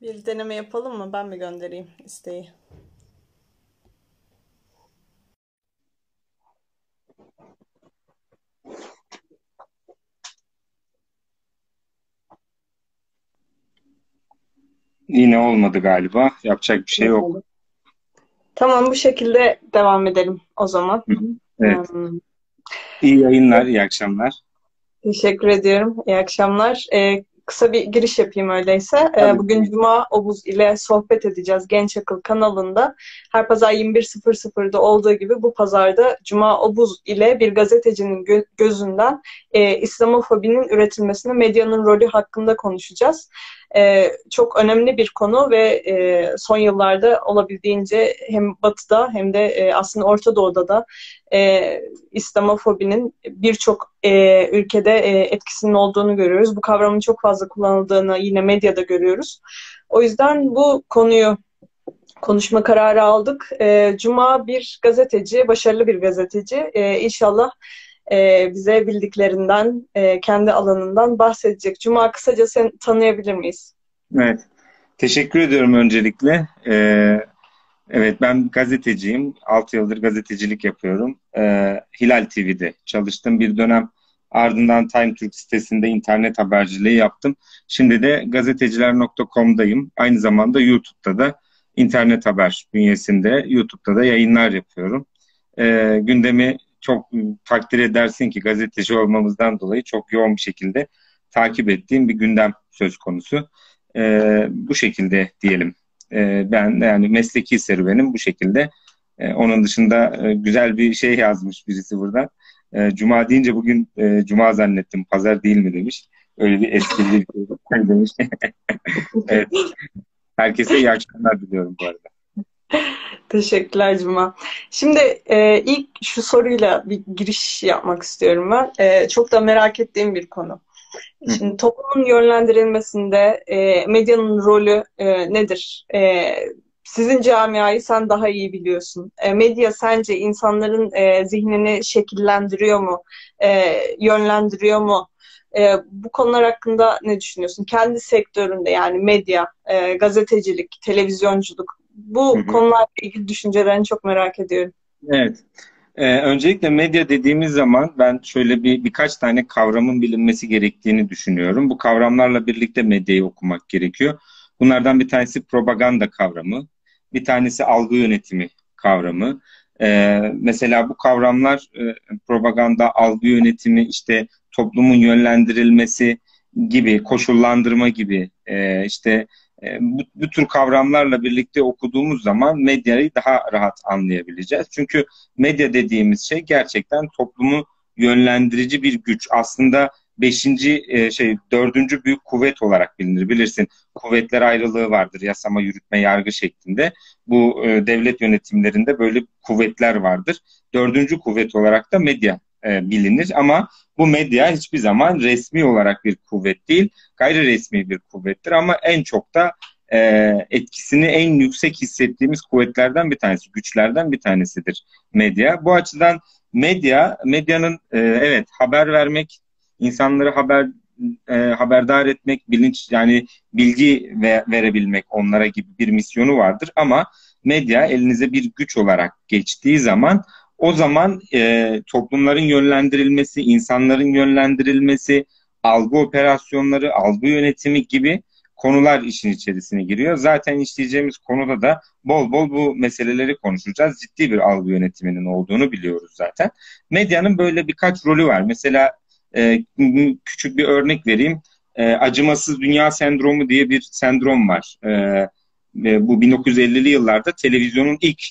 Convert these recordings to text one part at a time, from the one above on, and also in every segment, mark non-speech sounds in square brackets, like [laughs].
Bir deneme yapalım mı? Ben mi göndereyim isteği? Yine olmadı galiba. Yapacak bir şey yok. Tamam bu şekilde devam edelim o zaman. Evet. Hmm, İyi yayınlar, iyi akşamlar. teşekkür ediyorum. İyi akşamlar. Ee, kısa bir giriş yapayım öyleyse. Ee, Tabii. bugün Cuma Obuz ile sohbet edeceğiz Genç Akıl kanalında. Her pazar 21.00'da olduğu gibi bu pazarda Cuma Obuz ile bir gazetecinin gö- gözünden e, İslamofobinin üretilmesine medyanın rolü hakkında konuşacağız. Ee, çok önemli bir konu ve e, son yıllarda olabildiğince hem Batı'da hem de e, aslında Orta Doğu'da da e, İslamofobinin birçok e, ülkede e, etkisinin olduğunu görüyoruz. Bu kavramın çok fazla kullanıldığını yine medyada görüyoruz. O yüzden bu konuyu konuşma kararı aldık. E, Cuma bir gazeteci, başarılı bir gazeteci. E, inşallah e, bize bildiklerinden, e, kendi alanından bahsedecek. Cuma kısaca sen tanıyabilir miyiz? Evet. Teşekkür ediyorum öncelikle. Ee, evet ben gazeteciyim. 6 yıldır gazetecilik yapıyorum. Ee, Hilal TV'de çalıştım bir dönem. Ardından Time Türk sitesinde internet haberciliği yaptım. Şimdi de gazeteciler.com'dayım. Aynı zamanda YouTube'da da internet haber bünyesinde YouTube'da da yayınlar yapıyorum. Ee, gündemi çok takdir edersin ki gazeteci olmamızdan dolayı çok yoğun bir şekilde takip ettiğim bir gündem söz konusu. Ee, bu şekilde diyelim. Ee, ben yani mesleki serüvenim bu şekilde. Ee, onun dışında e, güzel bir şey yazmış birisi burada. Ee, Cuma deyince bugün e, Cuma zannettim, pazar değil mi demiş. Öyle bir esprili [laughs] bir şey demiş. [laughs] evet. Herkese iyi akşamlar diliyorum bu arada. [laughs] Teşekkürler Cuma. Şimdi e, ilk şu soruyla bir giriş yapmak istiyorum ben. E, çok da merak ettiğim bir konu. Şimdi toplumun yönlendirilmesinde e, medyanın rolü e, nedir? E, sizin camiayı sen daha iyi biliyorsun. E, medya sence insanların e, zihnini şekillendiriyor mu? E, yönlendiriyor mu? E, bu konular hakkında ne düşünüyorsun? Kendi sektöründe yani medya, e, gazetecilik, televizyonculuk bu konularla ilgili düşüncelerini çok merak ediyorum. Evet. Ee, öncelikle medya dediğimiz zaman ben şöyle bir birkaç tane kavramın bilinmesi gerektiğini düşünüyorum. Bu kavramlarla birlikte medyayı okumak gerekiyor. Bunlardan bir tanesi propaganda kavramı, bir tanesi algı yönetimi kavramı. Ee, mesela bu kavramlar e, propaganda, algı yönetimi, işte toplumun yönlendirilmesi gibi, koşullandırma gibi e, işte e, bu, bu tür kavramlarla birlikte okuduğumuz zaman medyayı daha rahat anlayabileceğiz. Çünkü medya dediğimiz şey gerçekten toplumu yönlendirici bir güç. Aslında beşinci e, şey dördüncü büyük kuvvet olarak bilinir. Bilirsin kuvvetler ayrılığı vardır yasama, yürütme, yargı şeklinde. Bu e, devlet yönetimlerinde böyle kuvvetler vardır. Dördüncü kuvvet olarak da medya e, bilinir. Ama bu medya hiçbir zaman resmi olarak bir kuvvet değil, gayri resmi bir kuvvettir. Ama en çok da e, etkisini en yüksek hissettiğimiz kuvvetlerden bir tanesi, güçlerden bir tanesidir medya. Bu açıdan medya, medyanın e, evet haber vermek, insanları haber e, haberdar etmek, bilinç yani bilgi ve, verebilmek onlara gibi bir misyonu vardır. Ama medya elinize bir güç olarak geçtiği zaman o zaman e, toplumların yönlendirilmesi, insanların yönlendirilmesi, algı operasyonları, algı yönetimi gibi konular işin içerisine giriyor. Zaten işleyeceğimiz konuda da bol bol bu meseleleri konuşacağız. Ciddi bir algı yönetiminin olduğunu biliyoruz zaten. Medyanın böyle birkaç rolü var. Mesela e, küçük bir örnek vereyim. E, acımasız dünya sendromu diye bir sendrom var. E, bu 1950'li yıllarda televizyonun ilk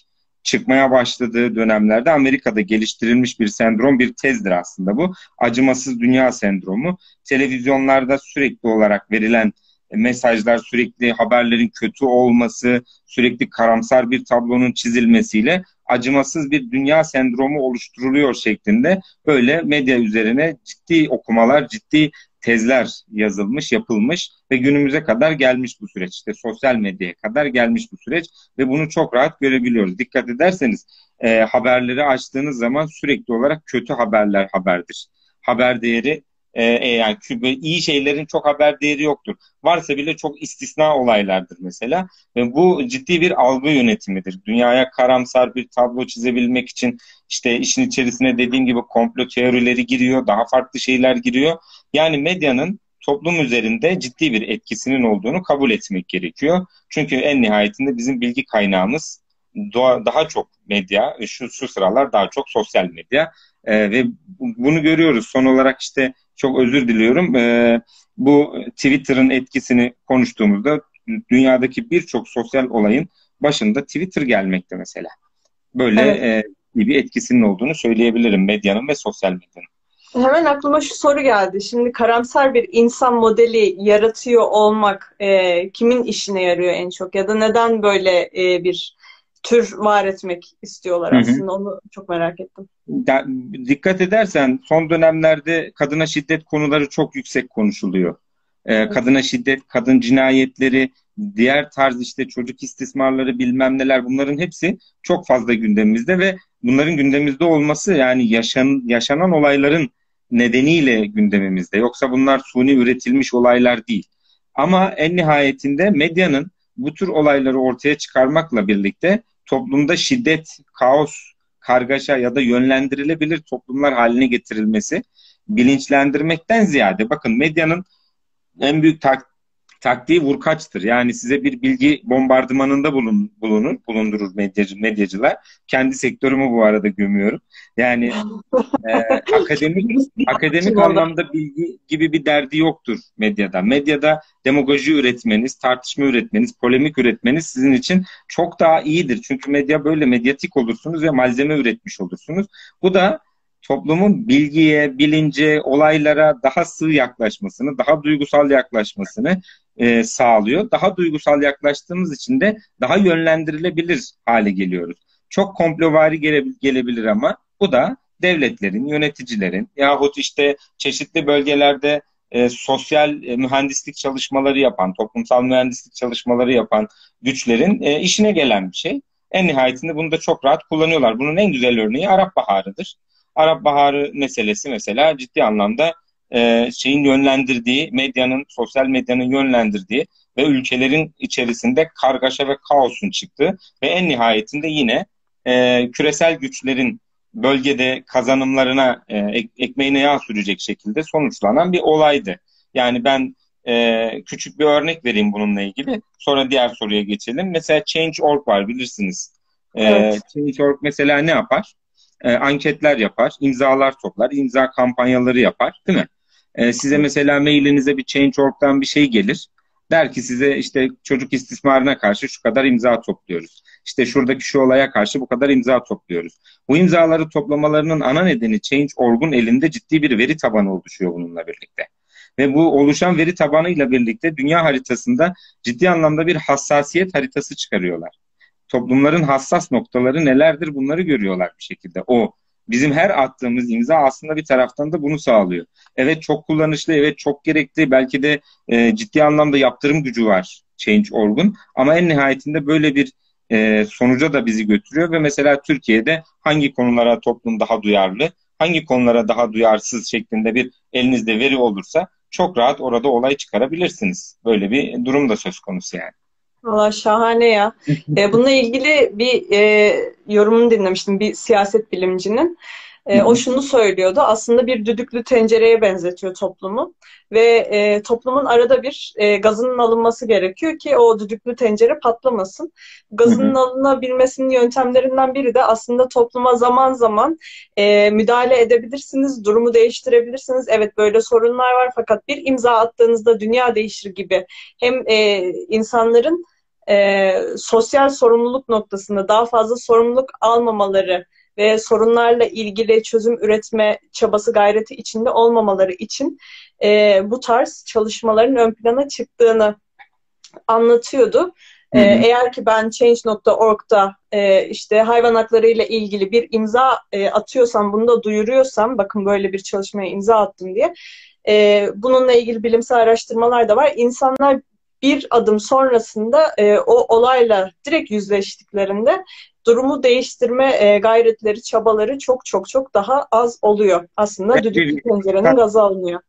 çıkmaya başladığı dönemlerde Amerika'da geliştirilmiş bir sendrom, bir tezdir aslında bu. Acımasız dünya sendromu. Televizyonlarda sürekli olarak verilen mesajlar, sürekli haberlerin kötü olması, sürekli karamsar bir tablonun çizilmesiyle acımasız bir dünya sendromu oluşturuluyor şeklinde böyle medya üzerine ciddi okumalar, ciddi tezler yazılmış, yapılmış ve günümüze kadar gelmiş bu süreç. İşte sosyal medyaya kadar gelmiş bu süreç ve bunu çok rahat görebiliyoruz. Dikkat ederseniz e, haberleri açtığınız zaman sürekli olarak kötü haberler haberdir. Haber değeri e, yani iyi şeylerin çok haber değeri yoktur. Varsa bile çok istisna olaylardır mesela. Ve bu ciddi bir algı yönetimidir. Dünyaya karamsar bir tablo çizebilmek için işte işin içerisine dediğim gibi komplo teorileri giriyor, daha farklı şeyler giriyor. Yani medyanın toplum üzerinde ciddi bir etkisinin olduğunu kabul etmek gerekiyor. Çünkü en nihayetinde bizim bilgi kaynağımız daha çok medya, şu, şu sıralar daha çok sosyal medya e, ve bunu görüyoruz. Son olarak işte çok özür diliyorum. E, bu Twitter'ın etkisini konuştuğumuzda dünyadaki birçok sosyal olayın başında Twitter gelmekte mesela. Böyle evet. e, bir etkisinin olduğunu söyleyebilirim medyanın ve sosyal medyanın. Hemen aklıma şu soru geldi. Şimdi karamsar bir insan modeli yaratıyor olmak e, kimin işine yarıyor en çok? Ya da neden böyle e, bir tür var etmek istiyorlar aslında? Hı hı. Onu çok merak ettim. Da, dikkat edersen son dönemlerde kadına şiddet konuları çok yüksek konuşuluyor. Ee, kadına şiddet, kadın cinayetleri, diğer tarz işte çocuk istismarları bilmem neler bunların hepsi çok fazla gündemimizde ve bunların gündemimizde olması yani yaşan, yaşanan olayların nedeniyle gündemimizde. Yoksa bunlar suni üretilmiş olaylar değil. Ama en nihayetinde medyanın bu tür olayları ortaya çıkarmakla birlikte toplumda şiddet, kaos, kargaşa ya da yönlendirilebilir toplumlar haline getirilmesi bilinçlendirmekten ziyade bakın medyanın en büyük tak taktiği vurkaçtır. Yani size bir bilgi bombardımanında bulun, bulunur, bulundurur medyacı, medyacılar. Kendi sektörümü bu arada gömüyorum. Yani e, [laughs] akademik akademik anlamda bilgi gibi bir derdi yoktur medyada. Medyada demagoji üretmeniz, tartışma üretmeniz, polemik üretmeniz sizin için çok daha iyidir. Çünkü medya böyle medyatik olursunuz ve malzeme üretmiş olursunuz. Bu da toplumun bilgiye, bilince, olaylara daha sığ yaklaşmasını, daha duygusal yaklaşmasını e, sağlıyor. Daha duygusal yaklaştığımız için de daha yönlendirilebilir hale geliyoruz. Çok komplovari gele, gelebilir ama bu da devletlerin, yöneticilerin yahut işte çeşitli bölgelerde e, sosyal e, mühendislik çalışmaları yapan, toplumsal mühendislik çalışmaları yapan güçlerin e, işine gelen bir şey. En nihayetinde bunu da çok rahat kullanıyorlar. Bunun en güzel örneği Arap Baharı'dır. Arap Baharı meselesi mesela ciddi anlamda e, şeyin yönlendirdiği, medyanın, sosyal medyanın yönlendirdiği ve ülkelerin içerisinde kargaşa ve kaosun çıktığı ve en nihayetinde yine e, küresel güçlerin bölgede kazanımlarına e, ek, ekmeğine yağ sürecek şekilde sonuçlanan bir olaydı. Yani ben e, küçük bir örnek vereyim bununla ilgili. Sonra diğer soruya geçelim. Mesela Change.org var bilirsiniz. E, evet. Change.org mesela ne yapar? E, anketler yapar, imzalar toplar, imza kampanyaları yapar değil mi? E, size mesela mailinize bir Change.org'dan bir şey gelir. Der ki size işte çocuk istismarına karşı şu kadar imza topluyoruz. İşte şuradaki şu olaya karşı bu kadar imza topluyoruz. Bu imzaları toplamalarının ana nedeni Change.org'un elinde ciddi bir veri tabanı oluşuyor bununla birlikte. Ve bu oluşan veri tabanıyla birlikte dünya haritasında ciddi anlamda bir hassasiyet haritası çıkarıyorlar. Toplumların hassas noktaları nelerdir bunları görüyorlar bir şekilde. O bizim her attığımız imza aslında bir taraftan da bunu sağlıyor. Evet çok kullanışlı, evet çok gerekli, belki de e, ciddi anlamda yaptırım gücü var Change.org'un ama en nihayetinde böyle bir e, sonuca da bizi götürüyor ve mesela Türkiye'de hangi konulara toplum daha duyarlı, hangi konulara daha duyarsız şeklinde bir elinizde veri olursa çok rahat orada olay çıkarabilirsiniz. Böyle bir durum da söz konusu yani. Valla şahane ya. [laughs] e, bununla ilgili bir e, yorumunu dinlemiştim bir siyaset bilimcinin. E, o şunu söylüyordu. Aslında bir düdüklü tencereye benzetiyor toplumu. Ve e, toplumun arada bir e, gazının alınması gerekiyor ki o düdüklü tencere patlamasın. Gazının alınabilmesinin yöntemlerinden biri de aslında topluma zaman zaman e, müdahale edebilirsiniz, durumu değiştirebilirsiniz. Evet böyle sorunlar var fakat bir imza attığınızda dünya değişir gibi. Hem e, insanların e, sosyal sorumluluk noktasında daha fazla sorumluluk almamaları ve sorunlarla ilgili çözüm üretme çabası gayreti içinde olmamaları için e, bu tarz çalışmaların ön plana çıktığını anlatıyordu. Ee, eğer ki ben Change.org'da e, işte hayvan hakları ile ilgili bir imza e, atıyorsam, bunu da duyuruyorsam, bakın böyle bir çalışmaya imza attım diye, e, bununla ilgili bilimsel araştırmalar da var. İnsanlar bir adım sonrasında e, o olayla direkt yüzleştiklerinde durumu değiştirme e, gayretleri, çabaları çok çok çok daha az oluyor. Aslında düdüklü tencerenin gazı alınıyor.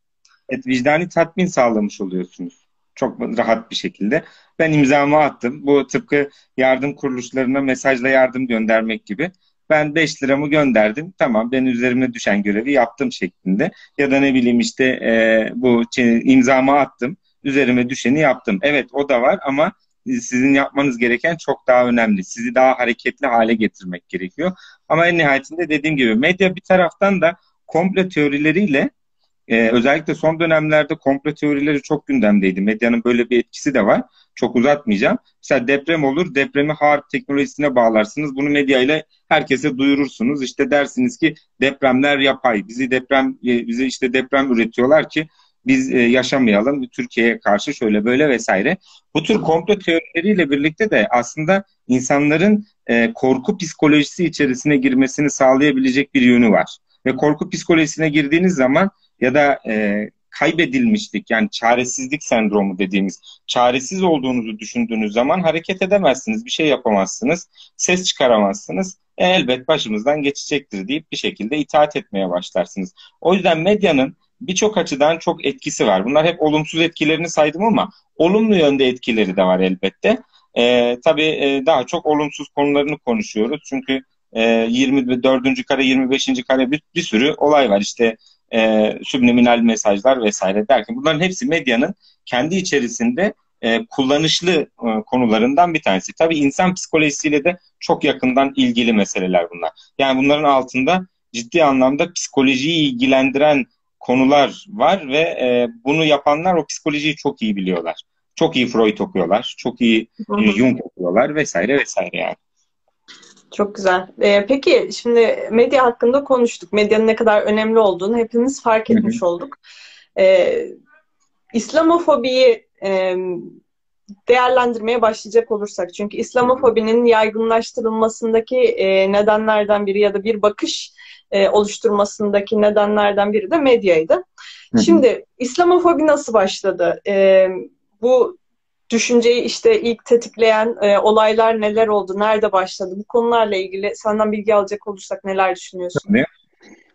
Evet, vicdani tatmin sağlamış oluyorsunuz. Çok rahat bir şekilde. Ben imzamı attım. Bu tıpkı yardım kuruluşlarına mesajla yardım göndermek gibi. Ben 5 liramı gönderdim. Tamam ben üzerime düşen görevi yaptım şeklinde. Ya da ne bileyim işte e, bu imzamı attım. Üzerime düşeni yaptım. Evet o da var ama sizin yapmanız gereken çok daha önemli. Sizi daha hareketli hale getirmek gerekiyor. Ama en nihayetinde dediğim gibi medya bir taraftan da komple teorileriyle e, özellikle son dönemlerde komple teorileri çok gündemdeydi. Medyanın böyle bir etkisi de var. Çok uzatmayacağım. Mesela deprem olur, depremi harp teknolojisine bağlarsınız. Bunu medya ile herkese duyurursunuz. İşte dersiniz ki depremler yapay. Bizi deprem e, bize işte deprem üretiyorlar ki biz e, yaşamayalım. Türkiye'ye karşı şöyle böyle vesaire. Bu tür komplo teorileriyle birlikte de aslında insanların e, korku psikolojisi içerisine girmesini sağlayabilecek bir yönü var. Ve korku psikolojisine girdiğiniz zaman ya da e, kaybedilmişlik yani çaresizlik sendromu dediğimiz çaresiz olduğunuzu düşündüğünüz zaman hareket edemezsiniz, bir şey yapamazsınız, ses çıkaramazsınız. E, elbet başımızdan geçecektir deyip bir şekilde itaat etmeye başlarsınız. O yüzden medyanın birçok açıdan çok etkisi var. Bunlar hep olumsuz etkilerini saydım ama olumlu yönde etkileri de var elbette. E, tabii e, daha çok olumsuz konularını konuşuyoruz. Çünkü e, 24. kare, 25. kare bir, bir sürü olay var. İşte e, subliminal mesajlar vesaire derken bunların hepsi medyanın kendi içerisinde e, kullanışlı e, konularından bir tanesi. Tabii insan psikolojisiyle de çok yakından ilgili meseleler bunlar. Yani bunların altında ciddi anlamda psikolojiyi ilgilendiren konular var ve e, bunu yapanlar o psikolojiyi çok iyi biliyorlar. Çok iyi Freud okuyorlar, çok iyi e, Jung okuyorlar vesaire vesaire yani. Çok güzel. Ee, peki şimdi medya hakkında konuştuk. Medyanın ne kadar önemli olduğunu hepimiz fark etmiş olduk. Ee, İslamofobiyi e, değerlendirmeye başlayacak olursak. Çünkü İslamofobinin yaygınlaştırılmasındaki e, nedenlerden biri ya da bir bakış e, oluşturmasındaki nedenlerden biri de medyaydı. Şimdi İslamofobi nasıl başladı? E, bu düşünceyi işte ilk tetikleyen e, olaylar neler oldu, nerede başladı? Bu konularla ilgili senden bilgi alacak olursak neler düşünüyorsun? Tabii.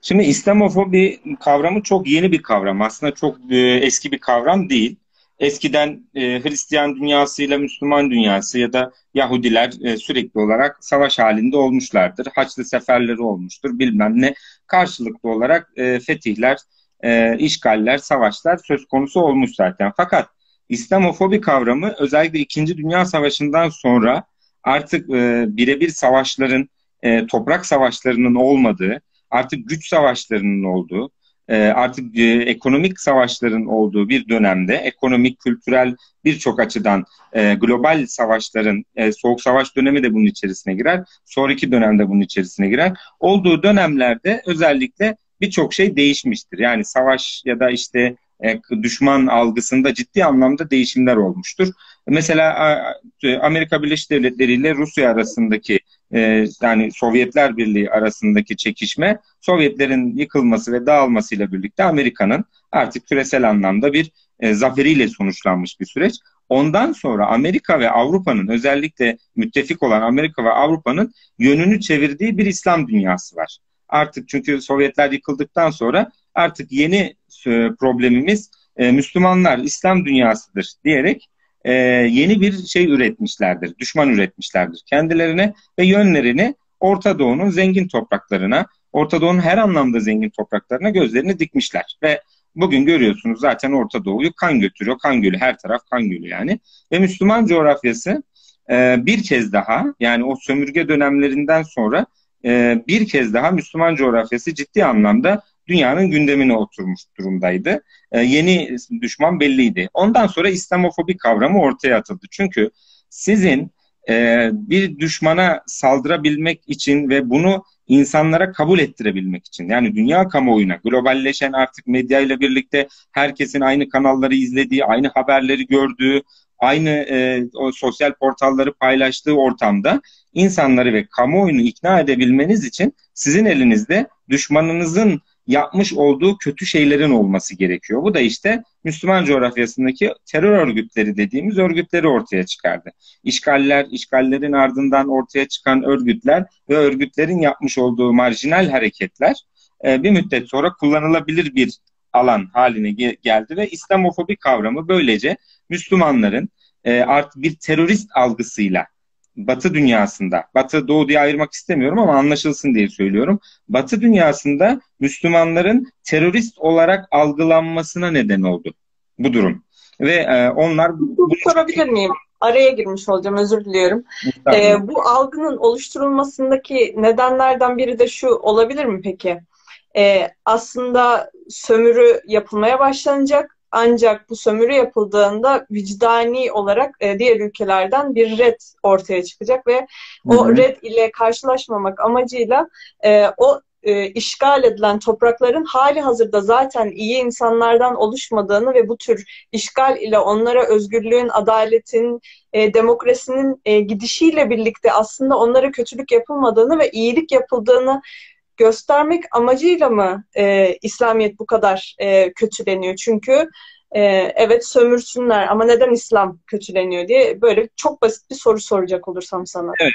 Şimdi İslamofobi kavramı çok yeni bir kavram. Aslında çok e, eski bir kavram değil. Eskiden e, Hristiyan dünyasıyla Müslüman dünyası ya da Yahudiler e, sürekli olarak savaş halinde olmuşlardır. Haçlı seferleri olmuştur bilmem ne. Karşılıklı olarak e, fetihler, e, işgaller, savaşlar söz konusu olmuş zaten. Fakat İslamofobi kavramı özellikle İkinci Dünya Savaşı'ndan sonra artık e, birebir savaşların, e, toprak savaşlarının olmadığı, artık güç savaşlarının olduğu, artık e, ekonomik savaşların olduğu bir dönemde, ekonomik, kültürel birçok açıdan e, global savaşların, e, soğuk savaş dönemi de bunun içerisine girer, sonraki dönemde bunun içerisine girer. Olduğu dönemlerde özellikle birçok şey değişmiştir. Yani savaş ya da işte düşman algısında ciddi anlamda değişimler olmuştur. Mesela Amerika Birleşik Devletleri ile Rusya arasındaki e, yani Sovyetler Birliği arasındaki çekişme Sovyetlerin yıkılması ve dağılmasıyla birlikte Amerika'nın artık küresel anlamda bir e, zaferiyle sonuçlanmış bir süreç. Ondan sonra Amerika ve Avrupa'nın özellikle müttefik olan Amerika ve Avrupa'nın yönünü çevirdiği bir İslam dünyası var. Artık çünkü Sovyetler yıkıldıktan sonra artık yeni e, problemimiz e, Müslümanlar İslam dünyasıdır diyerek e, yeni bir şey üretmişlerdir, düşman üretmişlerdir kendilerine ve yönlerini Orta Doğu'nun zengin topraklarına, Orta Doğu'nun her anlamda zengin topraklarına gözlerini dikmişler. Ve bugün görüyorsunuz zaten Orta Doğu'yu kan götürüyor, kan gölü, her taraf kan gölü yani. Ve Müslüman coğrafyası bir kez daha yani o sömürge dönemlerinden sonra bir kez daha Müslüman coğrafyası ciddi anlamda dünyanın gündemine oturmuş durumdaydı. E, yeni düşman belliydi. Ondan sonra İslamofobi kavramı ortaya atıldı. Çünkü sizin e, bir düşmana saldırabilmek için ve bunu insanlara kabul ettirebilmek için yani dünya kamuoyuna globalleşen artık medya ile birlikte herkesin aynı kanalları izlediği, aynı haberleri gördüğü, aynı e, o sosyal portalları paylaştığı ortamda insanları ve kamuoyunu ikna edebilmeniz için sizin elinizde düşmanınızın yapmış olduğu kötü şeylerin olması gerekiyor. Bu da işte Müslüman coğrafyasındaki terör örgütleri dediğimiz örgütleri ortaya çıkardı. İşgaller, işgallerin ardından ortaya çıkan örgütler ve örgütlerin yapmış olduğu marjinal hareketler e, bir müddet sonra kullanılabilir bir alan haline geldi ve İslamofobi kavramı böylece Müslümanların e, artık bir terörist algısıyla Batı dünyasında, Batı Doğu diye ayırmak istemiyorum ama anlaşılsın diye söylüyorum. Batı dünyasında Müslümanların terörist olarak algılanmasına neden oldu bu durum. Ve e, onlar... Bu sorabilir miyim? Araya girmiş olacağım, özür diliyorum. E, bu algının oluşturulmasındaki nedenlerden biri de şu olabilir mi peki? E, aslında sömürü yapılmaya başlanacak ancak bu sömürü yapıldığında vicdani olarak e, diğer ülkelerden bir red ortaya çıkacak ve Hı-hı. o red ile karşılaşmamak amacıyla e, o e, işgal edilen toprakların hali hazırda zaten iyi insanlardan oluşmadığını ve bu tür işgal ile onlara özgürlüğün, adaletin, e, demokrasinin e, gidişiyle birlikte aslında onlara kötülük yapılmadığını ve iyilik yapıldığını göstermek amacıyla mı e, İslamiyet bu kadar e, kötüleniyor? Çünkü e, evet sömürsünler ama neden İslam kötüleniyor diye böyle çok basit bir soru soracak olursam sana. Evet.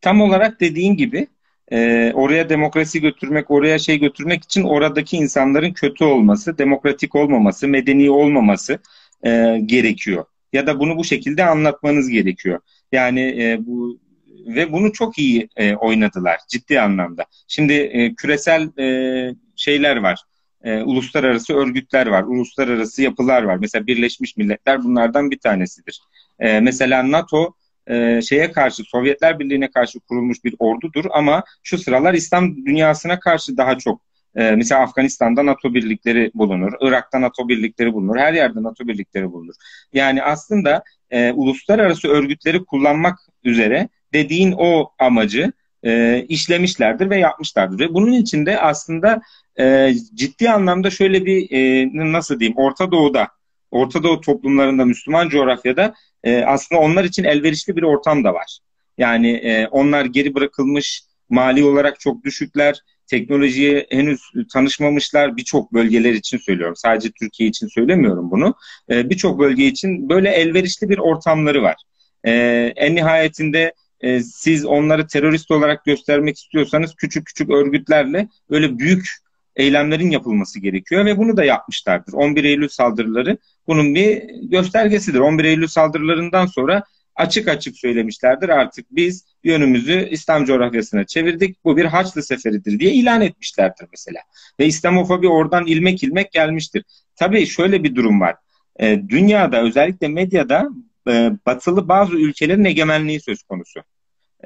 Tam olarak dediğin gibi e, oraya demokrasi götürmek, oraya şey götürmek için oradaki insanların kötü olması, demokratik olmaması, medeni olmaması e, gerekiyor. Ya da bunu bu şekilde anlatmanız gerekiyor. Yani e, bu ve bunu çok iyi e, oynadılar ciddi anlamda. Şimdi e, küresel e, şeyler var. E, uluslararası örgütler var, uluslararası yapılar var. Mesela Birleşmiş Milletler bunlardan bir tanesidir. E, mesela NATO e, şeye karşı, Sovyetler Birliği'ne karşı kurulmuş bir ordudur ama şu sıralar İslam dünyasına karşı daha çok e, mesela Afganistan'da NATO birlikleri bulunur, Irak'ta NATO birlikleri bulunur, her yerde NATO birlikleri bulunur. Yani aslında e, uluslararası örgütleri kullanmak üzere dediğin o amacı e, işlemişlerdir ve yapmışlardır. Ve bunun içinde aslında e, ciddi anlamda şöyle bir e, nasıl diyeyim Orta Doğu'da, Orta Doğu toplumlarında, Müslüman coğrafyada e, aslında onlar için elverişli bir ortam da var. Yani e, onlar geri bırakılmış, mali olarak çok düşükler, teknolojiye henüz tanışmamışlar birçok bölgeler için söylüyorum. Sadece Türkiye için söylemiyorum bunu. E, birçok bölge için böyle elverişli bir ortamları var. E, en nihayetinde e, siz onları terörist olarak göstermek istiyorsanız küçük küçük örgütlerle böyle büyük eylemlerin yapılması gerekiyor ve bunu da yapmışlardır. 11 Eylül saldırıları bunun bir göstergesidir. 11 Eylül saldırılarından sonra açık açık söylemişlerdir artık biz yönümüzü İslam coğrafyasına çevirdik. Bu bir Haçlı seferidir diye ilan etmişlerdir mesela. Ve İslamofobi oradan ilmek ilmek gelmiştir. Tabii şöyle bir durum var. E, dünyada özellikle medyada e, batılı bazı ülkelerin egemenliği söz konusu.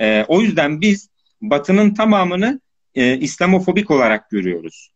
E, o yüzden biz batının tamamını e, İslamofobik olarak görüyoruz.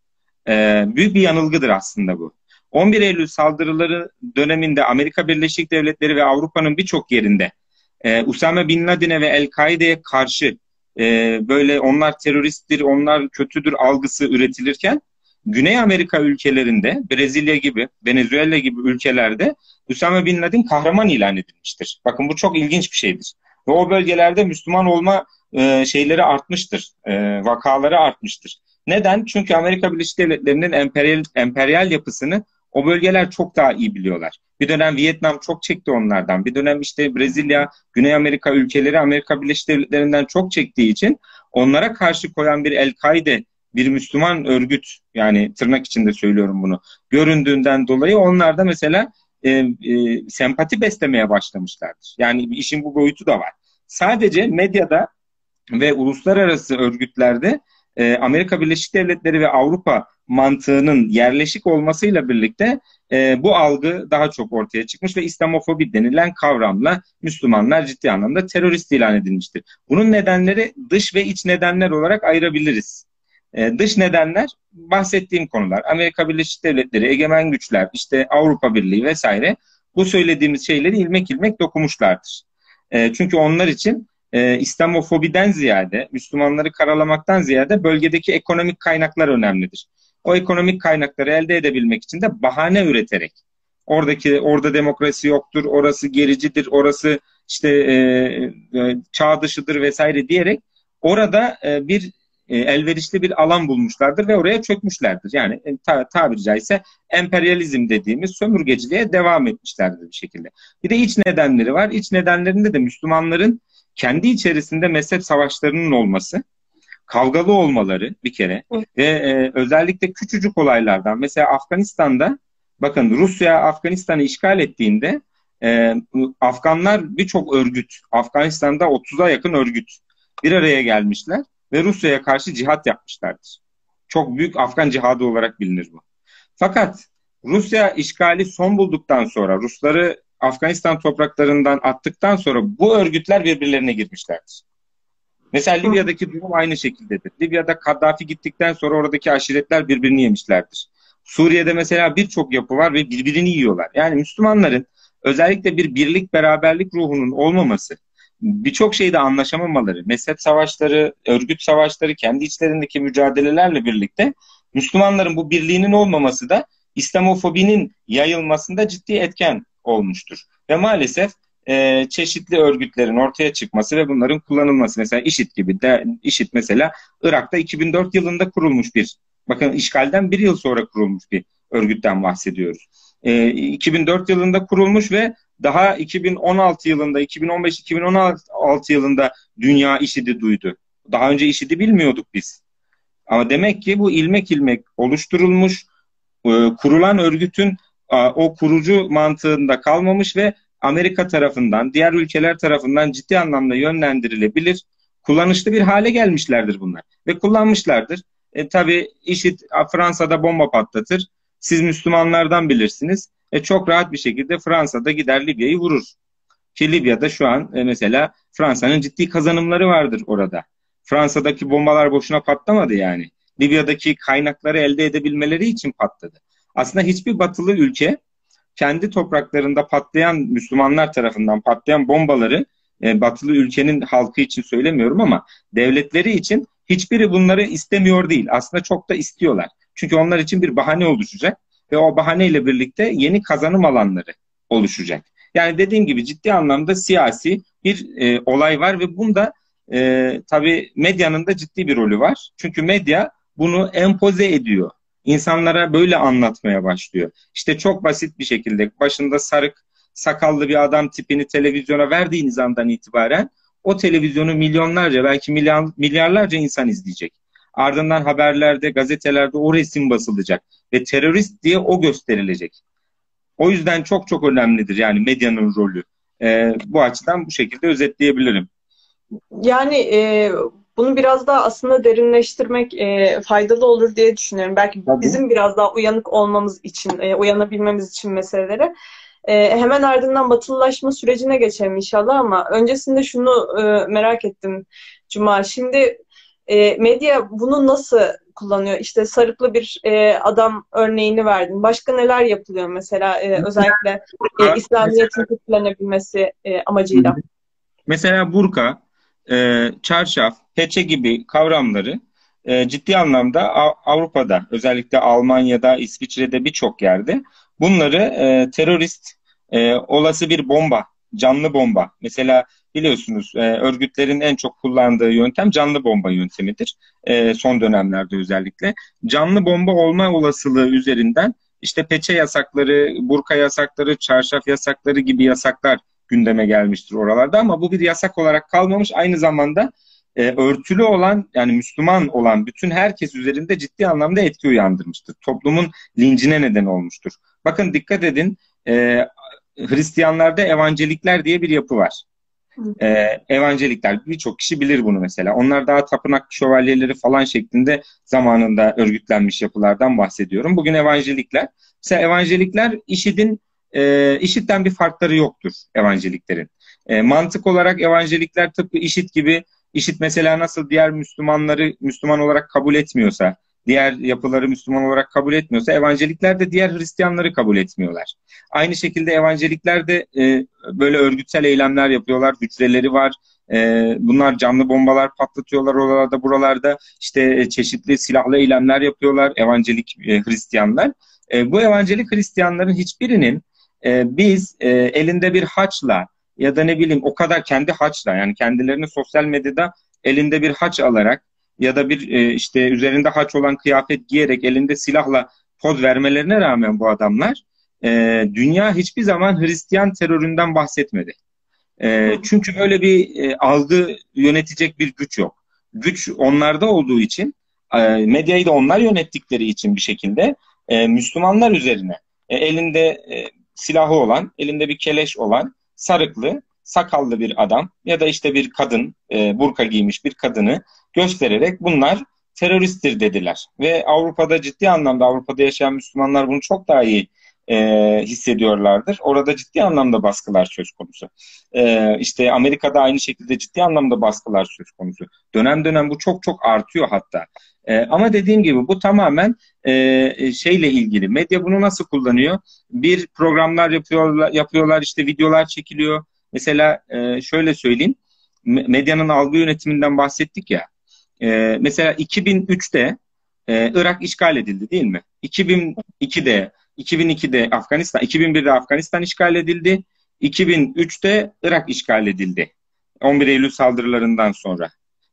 E, büyük bir yanılgıdır aslında bu. 11 Eylül saldırıları döneminde Amerika Birleşik Devletleri ve Avrupa'nın birçok yerinde e, Usame Bin Laden'e ve El-Kaide'ye karşı e, böyle onlar teröristtir, onlar kötüdür algısı üretilirken Güney Amerika ülkelerinde Brezilya gibi, Venezuela gibi ülkelerde Usame Bin Laden kahraman ilan edilmiştir. Bakın bu çok ilginç bir şeydir. Ve o bölgelerde Müslüman olma e, şeyleri artmıştır, e, vakaları artmıştır. Neden? Çünkü Amerika Birleşik Devletleri'nin emperyal, emperyal yapısını o bölgeler çok daha iyi biliyorlar. Bir dönem Vietnam çok çekti onlardan. Bir dönem işte Brezilya, Güney Amerika ülkeleri Amerika Birleşik Devletleri'nden çok çektiği için onlara karşı koyan bir El-Kaide, bir Müslüman örgüt yani tırnak içinde söylüyorum bunu göründüğünden dolayı onlar da mesela e, e, sempati beslemeye başlamışlardır. Yani işin bu boyutu da var. Sadece medyada ve uluslararası örgütlerde e, Amerika Birleşik Devletleri ve Avrupa mantığının yerleşik olmasıyla birlikte e, bu algı daha çok ortaya çıkmış ve İslamofobi denilen kavramla Müslümanlar ciddi anlamda terörist ilan edilmiştir. Bunun nedenleri dış ve iç nedenler olarak ayırabiliriz. E, dış nedenler bahsettiğim konular. Amerika Birleşik Devletleri, egemen güçler, işte Avrupa Birliği vesaire bu söylediğimiz şeyleri ilmek ilmek dokumuşlardır. E, çünkü onlar için e, İslamofobiden ziyade, Müslümanları karalamaktan ziyade bölgedeki ekonomik kaynaklar önemlidir. O ekonomik kaynakları elde edebilmek için de bahane üreterek, oradaki orada demokrasi yoktur, orası gericidir, orası işte e, e, çağ dışıdır vesaire diyerek orada e, bir elverişli bir alan bulmuşlardır ve oraya çökmüşlerdir. Yani e, ta, tabiri caizse emperyalizm dediğimiz sömürgeciliğe devam etmişlerdir bir şekilde. Bir de iç nedenleri var. İç nedenlerinde de Müslümanların kendi içerisinde mezhep savaşlarının olması, kavgalı olmaları bir kere Evet. ve e, özellikle küçücük olaylardan mesela Afganistan'da bakın Rusya Afganistan'ı işgal ettiğinde e, Afganlar birçok örgüt Afganistan'da 30'a yakın örgüt bir araya gelmişler ve Rusya'ya karşı cihat yapmışlardır. Çok büyük Afgan cihadı olarak bilinir bu. Fakat Rusya işgali son bulduktan sonra Rusları Afganistan topraklarından attıktan sonra bu örgütler birbirlerine girmişlerdir. Mesela Libya'daki durum aynı şekildedir. Libya'da Kaddafi gittikten sonra oradaki aşiretler birbirini yemişlerdir. Suriye'de mesela birçok yapı var ve birbirini yiyorlar. Yani Müslümanların özellikle bir birlik beraberlik ruhunun olmaması, birçok şeyde anlaşamamaları, mezhep savaşları, örgüt savaşları, kendi içlerindeki mücadelelerle birlikte Müslümanların bu birliğinin olmaması da İslamofobinin yayılmasında ciddi etken olmuştur. Ve maalesef e, çeşitli örgütlerin ortaya çıkması ve bunların kullanılması. Mesela IŞİD gibi de IŞİD mesela Irak'ta 2004 yılında kurulmuş bir bakın işgalden bir yıl sonra kurulmuş bir örgütten bahsediyoruz. E, 2004 yılında kurulmuş ve daha 2016 yılında 2015-2016 yılında dünya IŞİD'i duydu. Daha önce IŞİD'i bilmiyorduk biz. Ama demek ki bu ilmek ilmek oluşturulmuş, e, kurulan örgütün o kurucu mantığında kalmamış ve Amerika tarafından, diğer ülkeler tarafından ciddi anlamda yönlendirilebilir, kullanışlı bir hale gelmişlerdir bunlar. Ve kullanmışlardır. E, tabii IŞİD Fransa'da bomba patlatır. Siz Müslümanlardan bilirsiniz. E, çok rahat bir şekilde Fransa'da gider Libya'yı vurur. Ki Libya'da şu an e, mesela Fransa'nın ciddi kazanımları vardır orada. Fransa'daki bombalar boşuna patlamadı yani. Libya'daki kaynakları elde edebilmeleri için patladı. Aslında hiçbir batılı ülke kendi topraklarında patlayan Müslümanlar tarafından patlayan bombaları e, batılı ülkenin halkı için söylemiyorum ama devletleri için hiçbiri bunları istemiyor değil. Aslında çok da istiyorlar. Çünkü onlar için bir bahane oluşacak ve o bahaneyle birlikte yeni kazanım alanları oluşacak. Yani dediğim gibi ciddi anlamda siyasi bir e, olay var ve bunda e, tabii medyanın da ciddi bir rolü var. Çünkü medya bunu empoze ediyor. İnsanlara böyle anlatmaya başlıyor. İşte çok basit bir şekilde başında sarık, sakallı bir adam tipini televizyona verdiğiniz andan itibaren o televizyonu milyonlarca belki milyar, milyarlarca insan izleyecek. Ardından haberlerde, gazetelerde o resim basılacak ve terörist diye o gösterilecek. O yüzden çok çok önemlidir yani medyanın rolü. Ee, bu açıdan bu şekilde özetleyebilirim. Yani e, bunu biraz daha aslında derinleştirmek e, faydalı olur diye düşünüyorum. Belki Tabii. bizim biraz daha uyanık olmamız için, e, uyanabilmemiz için meselelere. E, hemen ardından batılılaşma sürecine geçelim inşallah ama öncesinde şunu e, merak ettim Cuma. Şimdi e, medya bunu nasıl kullanıyor? İşte sarıklı bir e, adam örneğini verdin. Başka neler yapılıyor mesela e, özellikle e, İslamiyet'in kötülenebilmesi e, amacıyla? Mesela burka, e, çarşaf, peçe gibi kavramları e, ciddi anlamda Avrupa'da özellikle Almanya'da, İsviçre'de birçok yerde bunları e, terörist e, olası bir bomba, canlı bomba. Mesela biliyorsunuz e, örgütlerin en çok kullandığı yöntem canlı bomba yöntemidir. E, son dönemlerde özellikle. Canlı bomba olma olasılığı üzerinden işte peçe yasakları, burka yasakları, çarşaf yasakları gibi yasaklar gündeme gelmiştir oralarda ama bu bir yasak olarak kalmamış. Aynı zamanda e, örtülü olan yani Müslüman olan bütün herkes üzerinde ciddi anlamda etki uyandırmıştır. Toplumun lincine neden olmuştur. Bakın dikkat edin e, Hristiyanlarda evangelikler diye bir yapı var. E, evangelikler birçok kişi bilir bunu mesela. Onlar daha tapınak şövalyeleri falan şeklinde zamanında örgütlenmiş yapılardan bahsediyorum. Bugün evangelikler mesela evangelikler IŞİD'in e, IŞİD'den bir farkları yoktur evangeliklerin. E, mantık olarak evangelikler tıpkı IŞİD gibi IŞİD mesela nasıl diğer Müslümanları Müslüman olarak kabul etmiyorsa, diğer yapıları Müslüman olarak kabul etmiyorsa evangelikler de diğer Hristiyanları kabul etmiyorlar. Aynı şekilde evangelikler de e, böyle örgütsel eylemler yapıyorlar, hücreleri var. E, bunlar canlı bombalar patlatıyorlar oralarda buralarda. İşte e, çeşitli silahlı eylemler yapıyorlar evangelik e, Hristiyanlar. E, bu evangelik Hristiyanların hiçbirinin e, biz e, elinde bir haçla ya da ne bileyim o kadar kendi haçla yani kendilerini sosyal medyada elinde bir haç alarak ya da bir e, işte üzerinde haç olan kıyafet giyerek elinde silahla poz vermelerine rağmen bu adamlar e, dünya hiçbir zaman Hristiyan teröründen bahsetmedi. E, çünkü böyle bir e, algı yönetecek bir güç yok. güç onlarda olduğu için e, medyayı da onlar yönettikleri için bir şekilde e, Müslümanlar üzerine e, elinde e, silahı olan, elinde bir keleş olan sarıklı, sakallı bir adam ya da işte bir kadın, e, burka giymiş bir kadını göstererek bunlar teröristtir dediler. Ve Avrupa'da ciddi anlamda Avrupa'da yaşayan Müslümanlar bunu çok daha iyi e, hissediyorlardır. Orada ciddi anlamda baskılar söz konusu. E, işte Amerika'da aynı şekilde ciddi anlamda baskılar söz konusu. Dönem dönem bu çok çok artıyor hatta. E, ama dediğim gibi bu tamamen e, şeyle ilgili. Medya bunu nasıl kullanıyor? Bir programlar yapıyorlar, yapıyorlar işte videolar çekiliyor. Mesela e, şöyle söyleyeyim. Medyanın algı yönetiminden bahsettik ya. E, mesela 2003'te e, Irak işgal edildi değil mi? 2002'de 2002'de Afganistan, 2001'de Afganistan işgal edildi. 2003'te Irak işgal edildi. 11 Eylül saldırılarından sonra.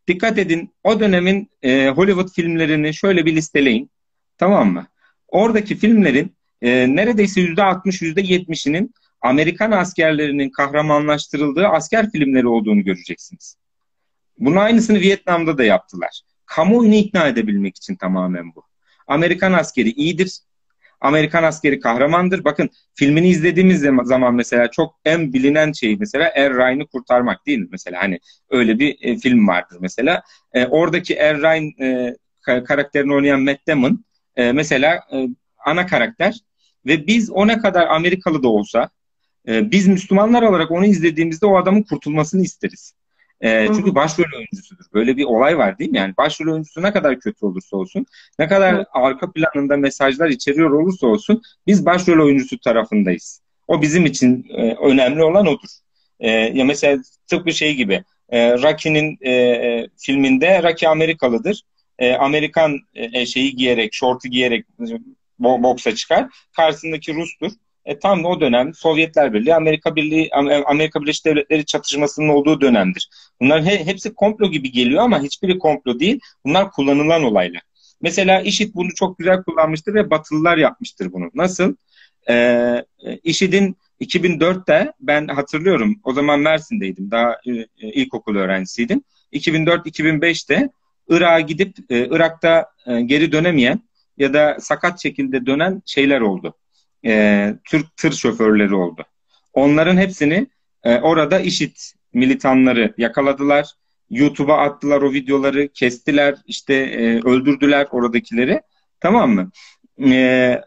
Dikkat edin o dönemin e, Hollywood filmlerini şöyle bir listeleyin. Tamam mı? Oradaki filmlerin e, neredeyse %60, %70'inin Amerikan askerlerinin kahramanlaştırıldığı asker filmleri olduğunu göreceksiniz. Bunun aynısını Vietnam'da da yaptılar. Kamuoyunu ikna edebilmek için tamamen bu. Amerikan askeri iyidir. Amerikan askeri kahramandır. Bakın filmini izlediğimiz zaman mesela çok en bilinen şey mesela Er Ryan'ı kurtarmak değil mi? Mesela hani öyle bir e, film vardır mesela. E, oradaki Er Ryan e, karakterini oynayan Matt Damon e, mesela e, ana karakter ve biz o ne kadar Amerikalı da olsa e, biz Müslümanlar olarak onu izlediğimizde o adamın kurtulmasını isteriz. E, çünkü başrol oyuncusudur. Böyle bir olay var değil mi? Yani başrol oyuncusu ne kadar kötü olursa olsun, ne kadar arka planında mesajlar içeriyor olursa olsun biz başrol oyuncusu tarafındayız. O bizim için e, önemli olan odur. E, ya mesela tıpkı şey gibi e, Rocky'nin e, e filminde Rocky Amerikalıdır. E, Amerikan e, şeyi giyerek, şortu giyerek bo boksa çıkar. Karşısındaki Rus'tur. E, tam o dönem Sovyetler Birliği, Amerika Birliği, Amerika Birleşik Devletleri çatışmasının olduğu dönemdir. Bunlar he, hepsi komplo gibi geliyor ama hiçbiri komplo değil. Bunlar kullanılan olaylar. Mesela IŞİD bunu çok güzel kullanmıştır ve Batılılar yapmıştır bunu. Nasıl? Ee, IŞİD'in 2004'te ben hatırlıyorum o zaman Mersin'deydim daha e, e ilkokul öğrencisiydim. 2004-2005'te Irak'a gidip e, Irak'ta e, geri dönemeyen ya da sakat şekilde dönen şeyler oldu e, Türk tır şoförleri oldu. Onların hepsini e, orada işit militanları yakaladılar. YouTube'a attılar o videoları, kestiler, işte e, öldürdüler oradakileri. Tamam mı? E,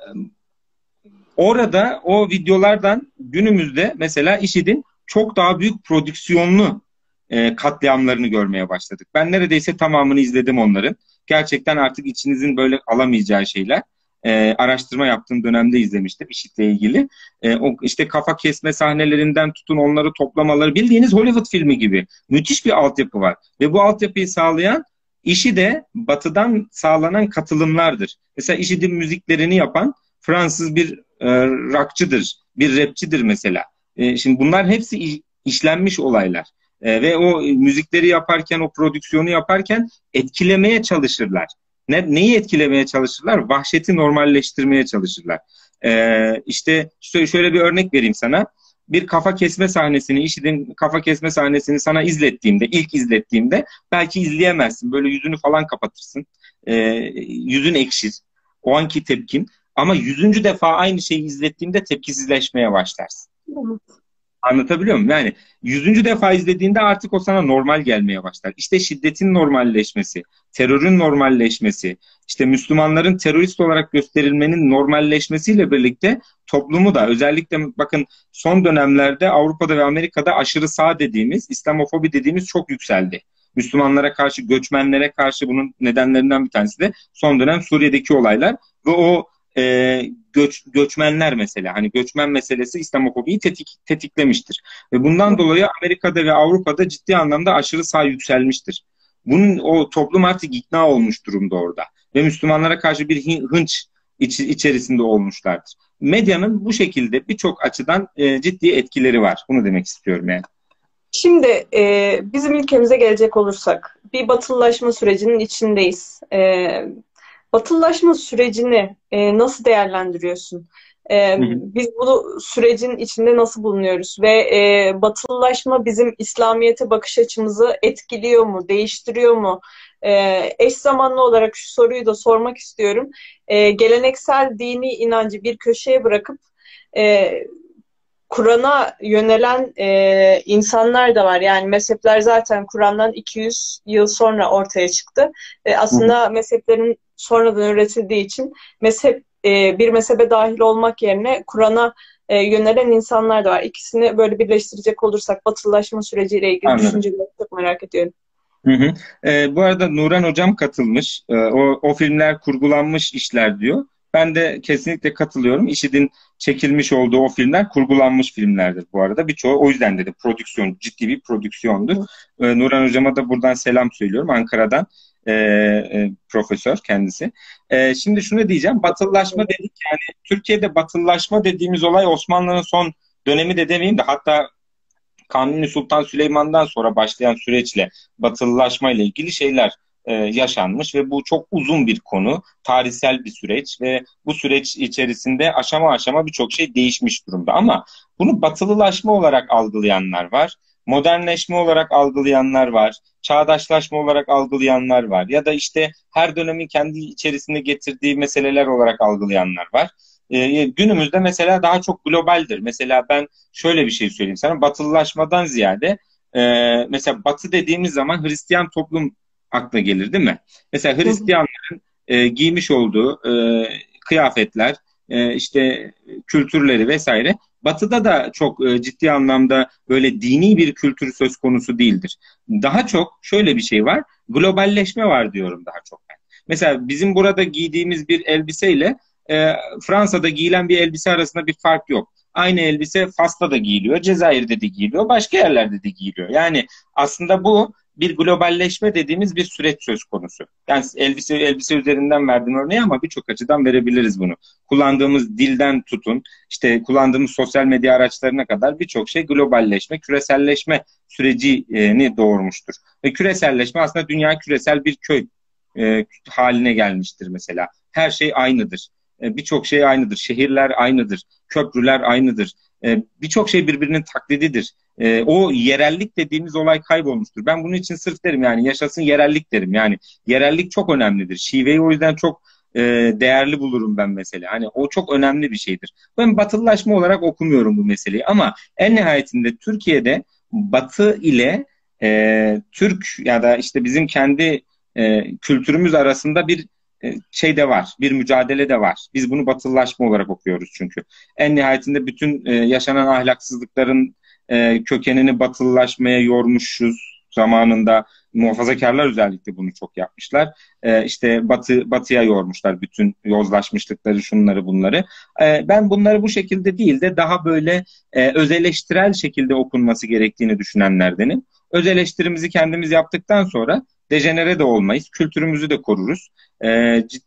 orada o videolardan günümüzde mesela IŞİD'in çok daha büyük prodüksiyonlu e, katliamlarını görmeye başladık. Ben neredeyse tamamını izledim onların. Gerçekten artık içinizin böyle alamayacağı şeyler e, araştırma yaptığım dönemde izlemiştim IŞİD'le ilgili. E, o işte kafa kesme sahnelerinden tutun onları toplamaları bildiğiniz Hollywood filmi gibi. Müthiş bir altyapı var. Ve bu altyapıyı sağlayan işi de batıdan sağlanan katılımlardır. Mesela IŞİD'in müziklerini yapan Fransız bir e, rockçıdır, bir rapçidir mesela. E, şimdi bunlar hepsi işlenmiş olaylar. E, ve o müzikleri yaparken, o prodüksiyonu yaparken etkilemeye çalışırlar. Ne, neyi etkilemeye çalışırlar? Vahşeti normalleştirmeye çalışırlar. Ee, işte şöyle bir örnek vereyim sana. Bir kafa kesme sahnesini, işidin kafa kesme sahnesini sana izlettiğimde, ilk izlettiğimde belki izleyemezsin. Böyle yüzünü falan kapatırsın. Ee, yüzün ekşir. O anki tepkin. Ama yüzüncü defa aynı şeyi izlettiğimde tepkisizleşmeye başlarsın. Anlatabiliyor muyum? Yani yüzüncü defa izlediğinde artık o sana normal gelmeye başlar. İşte şiddetin normalleşmesi, terörün normalleşmesi, işte Müslümanların terörist olarak gösterilmenin normalleşmesiyle birlikte toplumu da özellikle bakın son dönemlerde Avrupa'da ve Amerika'da aşırı sağ dediğimiz, İslamofobi dediğimiz çok yükseldi. Müslümanlara karşı, göçmenlere karşı bunun nedenlerinden bir tanesi de son dönem Suriye'deki olaylar ve o e, göç, göçmenler mesela hani göçmen meselesi İslamofobiyi tetik, tetiklemiştir. Ve bundan dolayı Amerika'da ve Avrupa'da ciddi anlamda aşırı sağ yükselmiştir. Bunun o toplum artık ikna olmuş durumda orada ve Müslümanlara karşı bir hınç iç, içerisinde olmuşlardır. Medyanın bu şekilde birçok açıdan e, ciddi etkileri var. Bunu demek istiyorum yani. Şimdi e, bizim ülkemize gelecek olursak bir batılılaşma sürecinin içindeyiz. E, batılılaşma sürecini e, nasıl değerlendiriyorsun? E, Biz bu sürecin içinde nasıl bulunuyoruz ve e, batılılaşma bizim İslamiyet'e bakış açımızı etkiliyor mu, değiştiriyor mu? E, eş zamanlı olarak şu soruyu da sormak istiyorum. E, geleneksel dini inancı bir köşeye bırakıp e, Kur'an'a yönelen e, insanlar da var. Yani mezhepler zaten Kur'an'dan 200 yıl sonra ortaya çıktı. E, aslında Hı. mezheplerin sonradan üretildiği için mezhep e, bir mezhebe dahil olmak yerine Kur'an'a e, yönelen insanlar da var. İkisini böyle birleştirecek olursak batılılaşma süreciyle ilgili Anladım. düşünceleri çok merak ediyorum. Hı hı. E, bu arada Nuran Hocam katılmış. E, o, o filmler kurgulanmış işler diyor. Ben de kesinlikle katılıyorum. IŞİD'in çekilmiş olduğu o filmler kurgulanmış filmlerdir bu arada. Birçoğu o yüzden dedi prodüksiyon, ciddi bir prodüksiyondur. Ee, Nurhan Hocama da buradan selam söylüyorum Ankara'dan. E, e, profesör kendisi. E, şimdi şunu diyeceğim. Batılılaşma dedik yani Türkiye'de batılılaşma dediğimiz olay Osmanlı'nın son dönemi de demeyeyim de hatta Kanuni Sultan Süleyman'dan sonra başlayan süreçle batılılaşma ile ilgili şeyler e, yaşanmış ve bu çok uzun bir konu, tarihsel bir süreç ve bu süreç içerisinde aşama aşama birçok şey değişmiş durumda. Ama bunu batılılaşma olarak algılayanlar var, modernleşme olarak algılayanlar var, çağdaşlaşma olarak algılayanlar var ya da işte her dönemin kendi içerisinde getirdiği meseleler olarak algılayanlar var. Ee, günümüzde mesela daha çok globaldir. Mesela ben şöyle bir şey söyleyeyim sana, batılılaşmadan ziyade e, mesela batı dediğimiz zaman Hristiyan toplum akla gelir değil mi? Mesela Hristiyanların e, giymiş olduğu e, kıyafetler, e, işte kültürleri vesaire Batı'da da çok e, ciddi anlamda böyle dini bir kültür söz konusu değildir. Daha çok şöyle bir şey var, globalleşme var diyorum daha çok. Mesela bizim burada giydiğimiz bir elbiseyle e, Fransa'da giyilen bir elbise arasında bir fark yok. Aynı elbise Fas'ta da giyiliyor, Cezayir'de de giyiliyor, başka yerlerde de giyiliyor. Yani aslında bu bir globalleşme dediğimiz bir süreç söz konusu. Yani elbise elbise üzerinden verdim örneği ama birçok açıdan verebiliriz bunu. Kullandığımız dilden tutun, işte kullandığımız sosyal medya araçlarına kadar birçok şey globalleşme, küreselleşme sürecini doğurmuştur. Ve küreselleşme aslında dünya küresel bir köy e, haline gelmiştir mesela. Her şey aynıdır. E, birçok şey aynıdır. Şehirler aynıdır. Köprüler aynıdır. E, birçok şey birbirinin taklididir e, o yerellik dediğimiz olay kaybolmuştur. Ben bunun için sırf derim yani yaşasın yerellik derim. Yani yerellik çok önemlidir. Şiveyi o yüzden çok e, değerli bulurum ben mesela. Hani o çok önemli bir şeydir. Ben batılılaşma olarak okumuyorum bu meseleyi ama en nihayetinde Türkiye'de batı ile e, Türk ya da işte bizim kendi e, kültürümüz arasında bir e, şey de var, bir mücadele de var. Biz bunu batılılaşma olarak okuyoruz çünkü. En nihayetinde bütün e, yaşanan ahlaksızlıkların e, kökenini batılılaşmaya yormuşuz zamanında. Muhafazakarlar özellikle bunu çok yapmışlar. E, işte batı batıya yormuşlar bütün yozlaşmışlıkları, şunları bunları. E, ben bunları bu şekilde değil de daha böyle e, öz eleştirel şekilde okunması gerektiğini düşünenlerdenim. Öz eleştirimizi kendimiz yaptıktan sonra dejenere de olmayız, kültürümüzü de koruruz. E,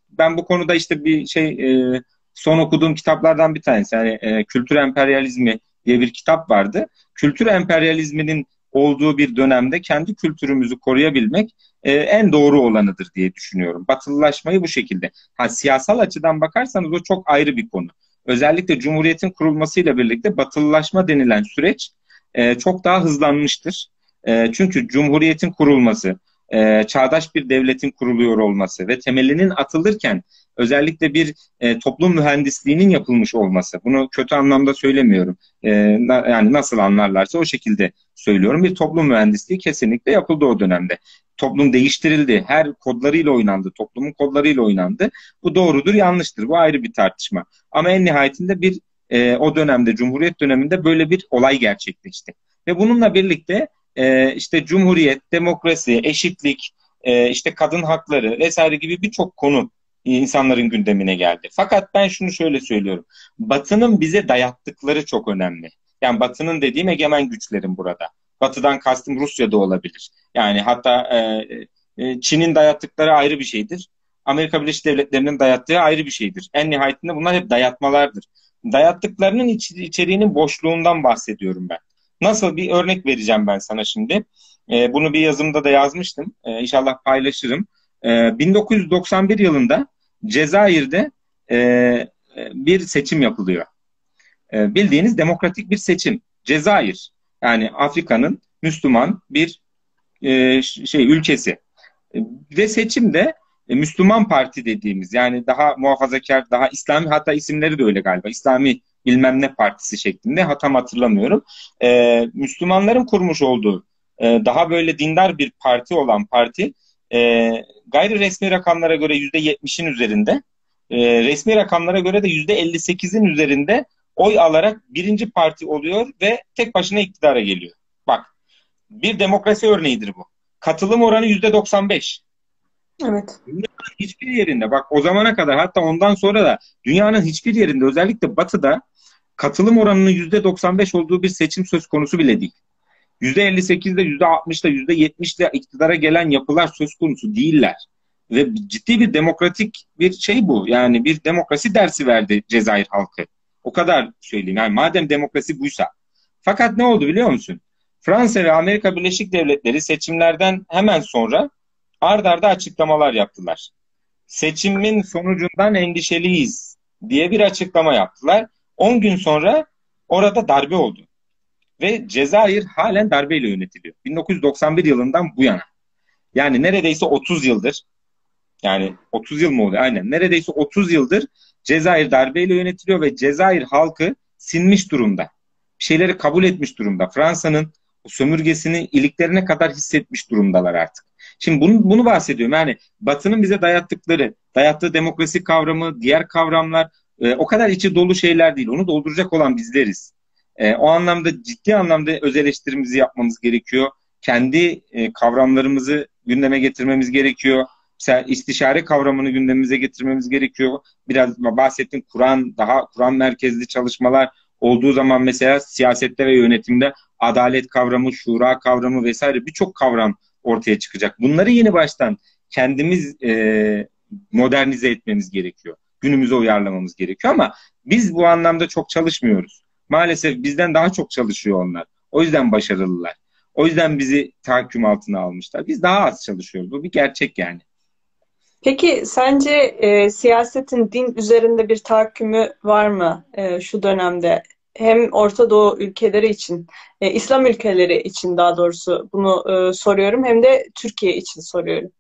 ben bu konuda işte bir şey e, son okuduğum kitaplardan bir tanesi yani e, kültür emperyalizmi diye bir kitap vardı. Kültür emperyalizminin olduğu bir dönemde kendi kültürümüzü koruyabilmek e, en doğru olanıdır diye düşünüyorum. Batılılaşmayı bu şekilde. Ha, siyasal açıdan bakarsanız o çok ayrı bir konu. Özellikle Cumhuriyet'in kurulmasıyla birlikte batılılaşma denilen süreç e, çok daha hızlanmıştır. E, çünkü Cumhuriyet'in kurulması, e, çağdaş bir devletin kuruluyor olması ve temelinin atılırken özellikle bir e, toplum mühendisliğinin yapılmış olması. Bunu kötü anlamda söylemiyorum. E, na, yani nasıl anlarlarsa o şekilde söylüyorum. Bir toplum mühendisliği kesinlikle yapıldı o dönemde. Toplum değiştirildi. Her kodlarıyla oynandı. Toplumun kodlarıyla oynandı. Bu doğrudur, yanlıştır. Bu ayrı bir tartışma. Ama en nihayetinde bir e, o dönemde, Cumhuriyet döneminde böyle bir olay gerçekleşti. Ve bununla birlikte e, işte Cumhuriyet, demokrasi, eşitlik, e, işte kadın hakları vesaire gibi birçok konu insanların gündemine geldi. Fakat ben şunu şöyle söylüyorum. Batı'nın bize dayattıkları çok önemli. Yani Batı'nın dediğim egemen güçlerin burada. Batı'dan kastım Rusya'da olabilir. Yani hatta e, e, Çin'in dayattıkları ayrı bir şeydir. Amerika Birleşik Devletleri'nin dayattığı ayrı bir şeydir. En nihayetinde bunlar hep dayatmalardır. Dayattıklarının iç, içeriğinin boşluğundan bahsediyorum ben. Nasıl bir örnek vereceğim ben sana şimdi. E, bunu bir yazımda da yazmıştım. E, inşallah paylaşırım. E, 1991 yılında Cezayir'de e, bir seçim yapılıyor. E, bildiğiniz demokratik bir seçim. Cezayir. Yani Afrika'nın Müslüman bir e, şey ülkesi. E, ve seçimde e, Müslüman Parti dediğimiz yani daha muhafazakar, daha İslami hatta isimleri de öyle galiba. İslami bilmem ne partisi şeklinde hatam hatırlamıyorum. E, Müslümanların kurmuş olduğu e, daha böyle dindar bir parti olan parti e, gayri resmi rakamlara göre yüzde yetmişin üzerinde e, resmi rakamlara göre de yüzde elli sekizin üzerinde oy alarak birinci parti oluyor ve tek başına iktidara geliyor. Bak bir demokrasi örneğidir bu. Katılım oranı yüzde doksan beş. Evet. Dünyanın hiçbir yerinde bak o zamana kadar hatta ondan sonra da dünyanın hiçbir yerinde özellikle batıda katılım oranının yüzde 95 olduğu bir seçim söz konusu bile değil. Yüzde 58'de, yüzde 60'da, yüzde 70'de iktidara gelen yapılar söz konusu değiller. Ve ciddi bir demokratik bir şey bu. Yani bir demokrasi dersi verdi Cezayir halkı. O kadar söyleyeyim. Yani madem demokrasi buysa. Fakat ne oldu biliyor musun? Fransa ve Amerika Birleşik Devletleri seçimlerden hemen sonra ard arda açıklamalar yaptılar. Seçimin sonucundan endişeliyiz diye bir açıklama yaptılar. 10 gün sonra orada darbe oldu. Ve Cezayir halen darbeyle yönetiliyor. 1991 yılından bu yana. Yani neredeyse 30 yıldır yani 30 yıl mı oluyor? Aynen. Neredeyse 30 yıldır Cezayir darbeyle yönetiliyor ve Cezayir halkı sinmiş durumda. Bir şeyleri kabul etmiş durumda. Fransa'nın sömürgesini iliklerine kadar hissetmiş durumdalar artık. Şimdi bunu, bunu bahsediyorum. Yani Batı'nın bize dayattıkları, dayattığı demokrasi kavramı, diğer kavramlar e, o kadar içi dolu şeyler değil. Onu dolduracak olan bizleriz. E, o anlamda ciddi anlamda öz eleştirimizi yapmamız gerekiyor. Kendi e, kavramlarımızı gündeme getirmemiz gerekiyor. Mesela istişare kavramını gündemimize getirmemiz gerekiyor. Biraz bahsettiğim Kur'an, daha Kur'an merkezli çalışmalar olduğu zaman mesela siyasette ve yönetimde adalet kavramı, şura kavramı vesaire birçok kavram ortaya çıkacak. Bunları yeni baştan kendimiz e, modernize etmemiz gerekiyor. Günümüze uyarlamamız gerekiyor ama biz bu anlamda çok çalışmıyoruz. Maalesef bizden daha çok çalışıyor onlar. O yüzden başarılılar. O yüzden bizi tahakküm altına almışlar. Biz daha az çalışıyoruz. Bu bir gerçek yani. Peki sence e, siyasetin din üzerinde bir tahakkümü var mı e, şu dönemde? Hem Orta Doğu ülkeleri için, e, İslam ülkeleri için daha doğrusu bunu e, soruyorum hem de Türkiye için soruyorum.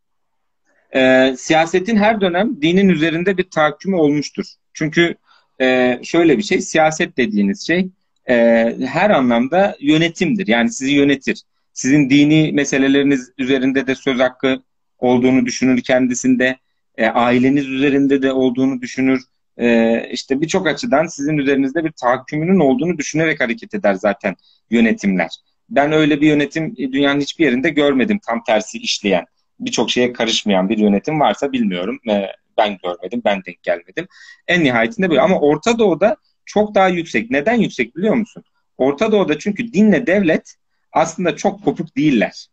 E, siyasetin her dönem dinin üzerinde bir tahakkümü olmuştur. Çünkü e, şöyle bir şey, siyaset dediğiniz şey e, her anlamda yönetimdir. Yani sizi yönetir. Sizin dini meseleleriniz üzerinde de söz hakkı olduğunu düşünür kendisinde. E, aileniz üzerinde de olduğunu düşünür. E, işte birçok açıdan sizin üzerinizde bir tahakkümünün olduğunu düşünerek hareket eder zaten yönetimler. Ben öyle bir yönetim dünyanın hiçbir yerinde görmedim tam tersi işleyen. Birçok şeye karışmayan bir yönetim varsa bilmiyorum. E, ben görmedim, ben denk gelmedim. En nihayetinde böyle. Ama Orta Doğu'da çok daha yüksek. Neden yüksek biliyor musun? Orta Doğu'da çünkü dinle devlet aslında çok kopuk değiller.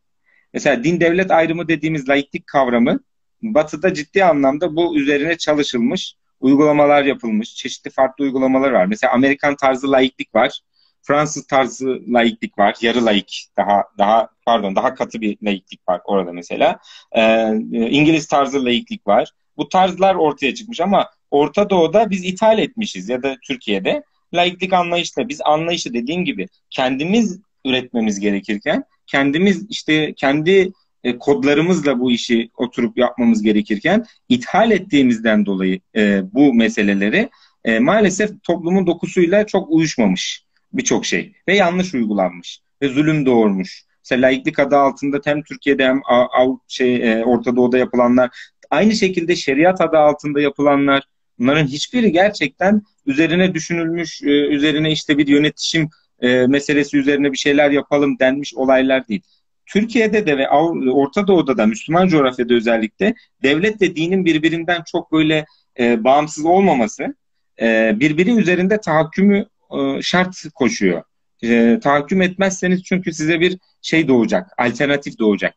Mesela din devlet ayrımı dediğimiz laiklik kavramı Batı'da ciddi anlamda bu üzerine çalışılmış, uygulamalar yapılmış, çeşitli farklı uygulamalar var. Mesela Amerikan tarzı laiklik var, Fransız tarzı laiklik var, yarı laik, daha daha pardon daha katı bir laiklik var orada mesela. Ee, İngiliz tarzı laiklik var. Bu tarzlar ortaya çıkmış ama Orta Doğu'da biz ithal etmişiz ya da Türkiye'de laiklik anlayışla biz anlayışı dediğim gibi kendimiz üretmemiz gerekirken kendimiz işte kendi e, kodlarımızla bu işi oturup yapmamız gerekirken ithal ettiğimizden dolayı e, bu meseleleri e, maalesef toplumun dokusuyla çok uyuşmamış birçok şey ve yanlış uygulanmış ve zulüm doğurmuş. Mesela laiklik adı altında hem Türkiye'de hem Av şey, e, Orta Doğu'da yapılanlar aynı şekilde şeriat adı altında yapılanlar bunların hiçbiri gerçekten üzerine düşünülmüş, e, üzerine işte bir yönetişim e, meselesi üzerine bir şeyler yapalım denmiş olaylar değil. Türkiye'de de ve Orta Doğu'da da Müslüman coğrafyada özellikle devlet ve dinin birbirinden çok böyle e, bağımsız olmaması e, birbiri üzerinde tahakkümü e, şart koşuyor. E, tahakküm etmezseniz çünkü size bir şey doğacak, alternatif doğacak.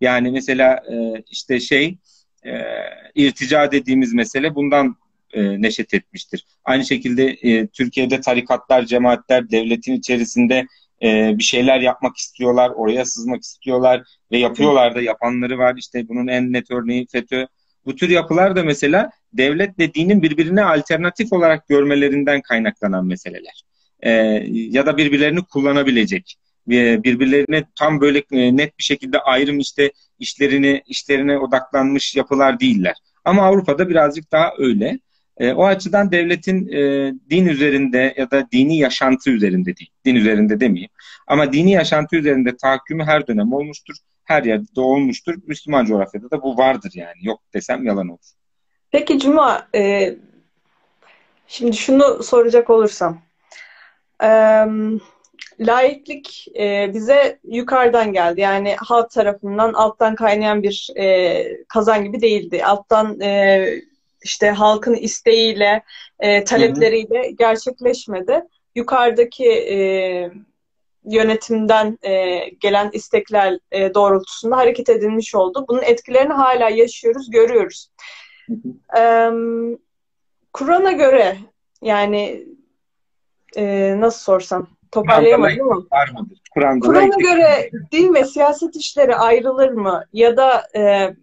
Yani mesela e, işte şey e, irtica dediğimiz mesele bundan e, neşet etmiştir. Aynı şekilde e, Türkiye'de tarikatlar, cemaatler devletin içerisinde e, bir şeyler yapmak istiyorlar, oraya sızmak istiyorlar ve yapıyorlar da yapanları var. İşte bunun en net örneği FETÖ. Bu tür yapılar da mesela devletle dinin birbirine alternatif olarak görmelerinden kaynaklanan meseleler. ya da birbirlerini kullanabilecek birbirlerine tam böyle e, net bir şekilde ayrım işte işlerini işlerine odaklanmış yapılar değiller. Ama Avrupa'da birazcık daha öyle. E, o açıdan devletin e, din üzerinde ya da dini yaşantı üzerinde değil, din üzerinde demeyeyim. Ama dini yaşantı üzerinde tahakkümü her dönem olmuştur. Her yerde de olmuştur. Müslüman coğrafyada da bu vardır yani. Yok desem yalan olur. Peki Cuma, e, şimdi şunu soracak olursam. E, laiklik e, bize yukarıdan geldi. Yani halk tarafından alttan kaynayan bir e, kazan gibi değildi. Alttan e, işte halkın isteğiyle, e, talepleriyle hı hı. gerçekleşmedi. Yukarıdaki e, yönetimden e, gelen istekler e, doğrultusunda hareket edilmiş oldu. Bunun etkilerini hala yaşıyoruz, görüyoruz. E, Kur'an'a göre yani e, nasıl sorsam toparlayamadım ama Kur'an'a Kur'an göre din ve siyaset işleri ayrılır mı? Ya da e,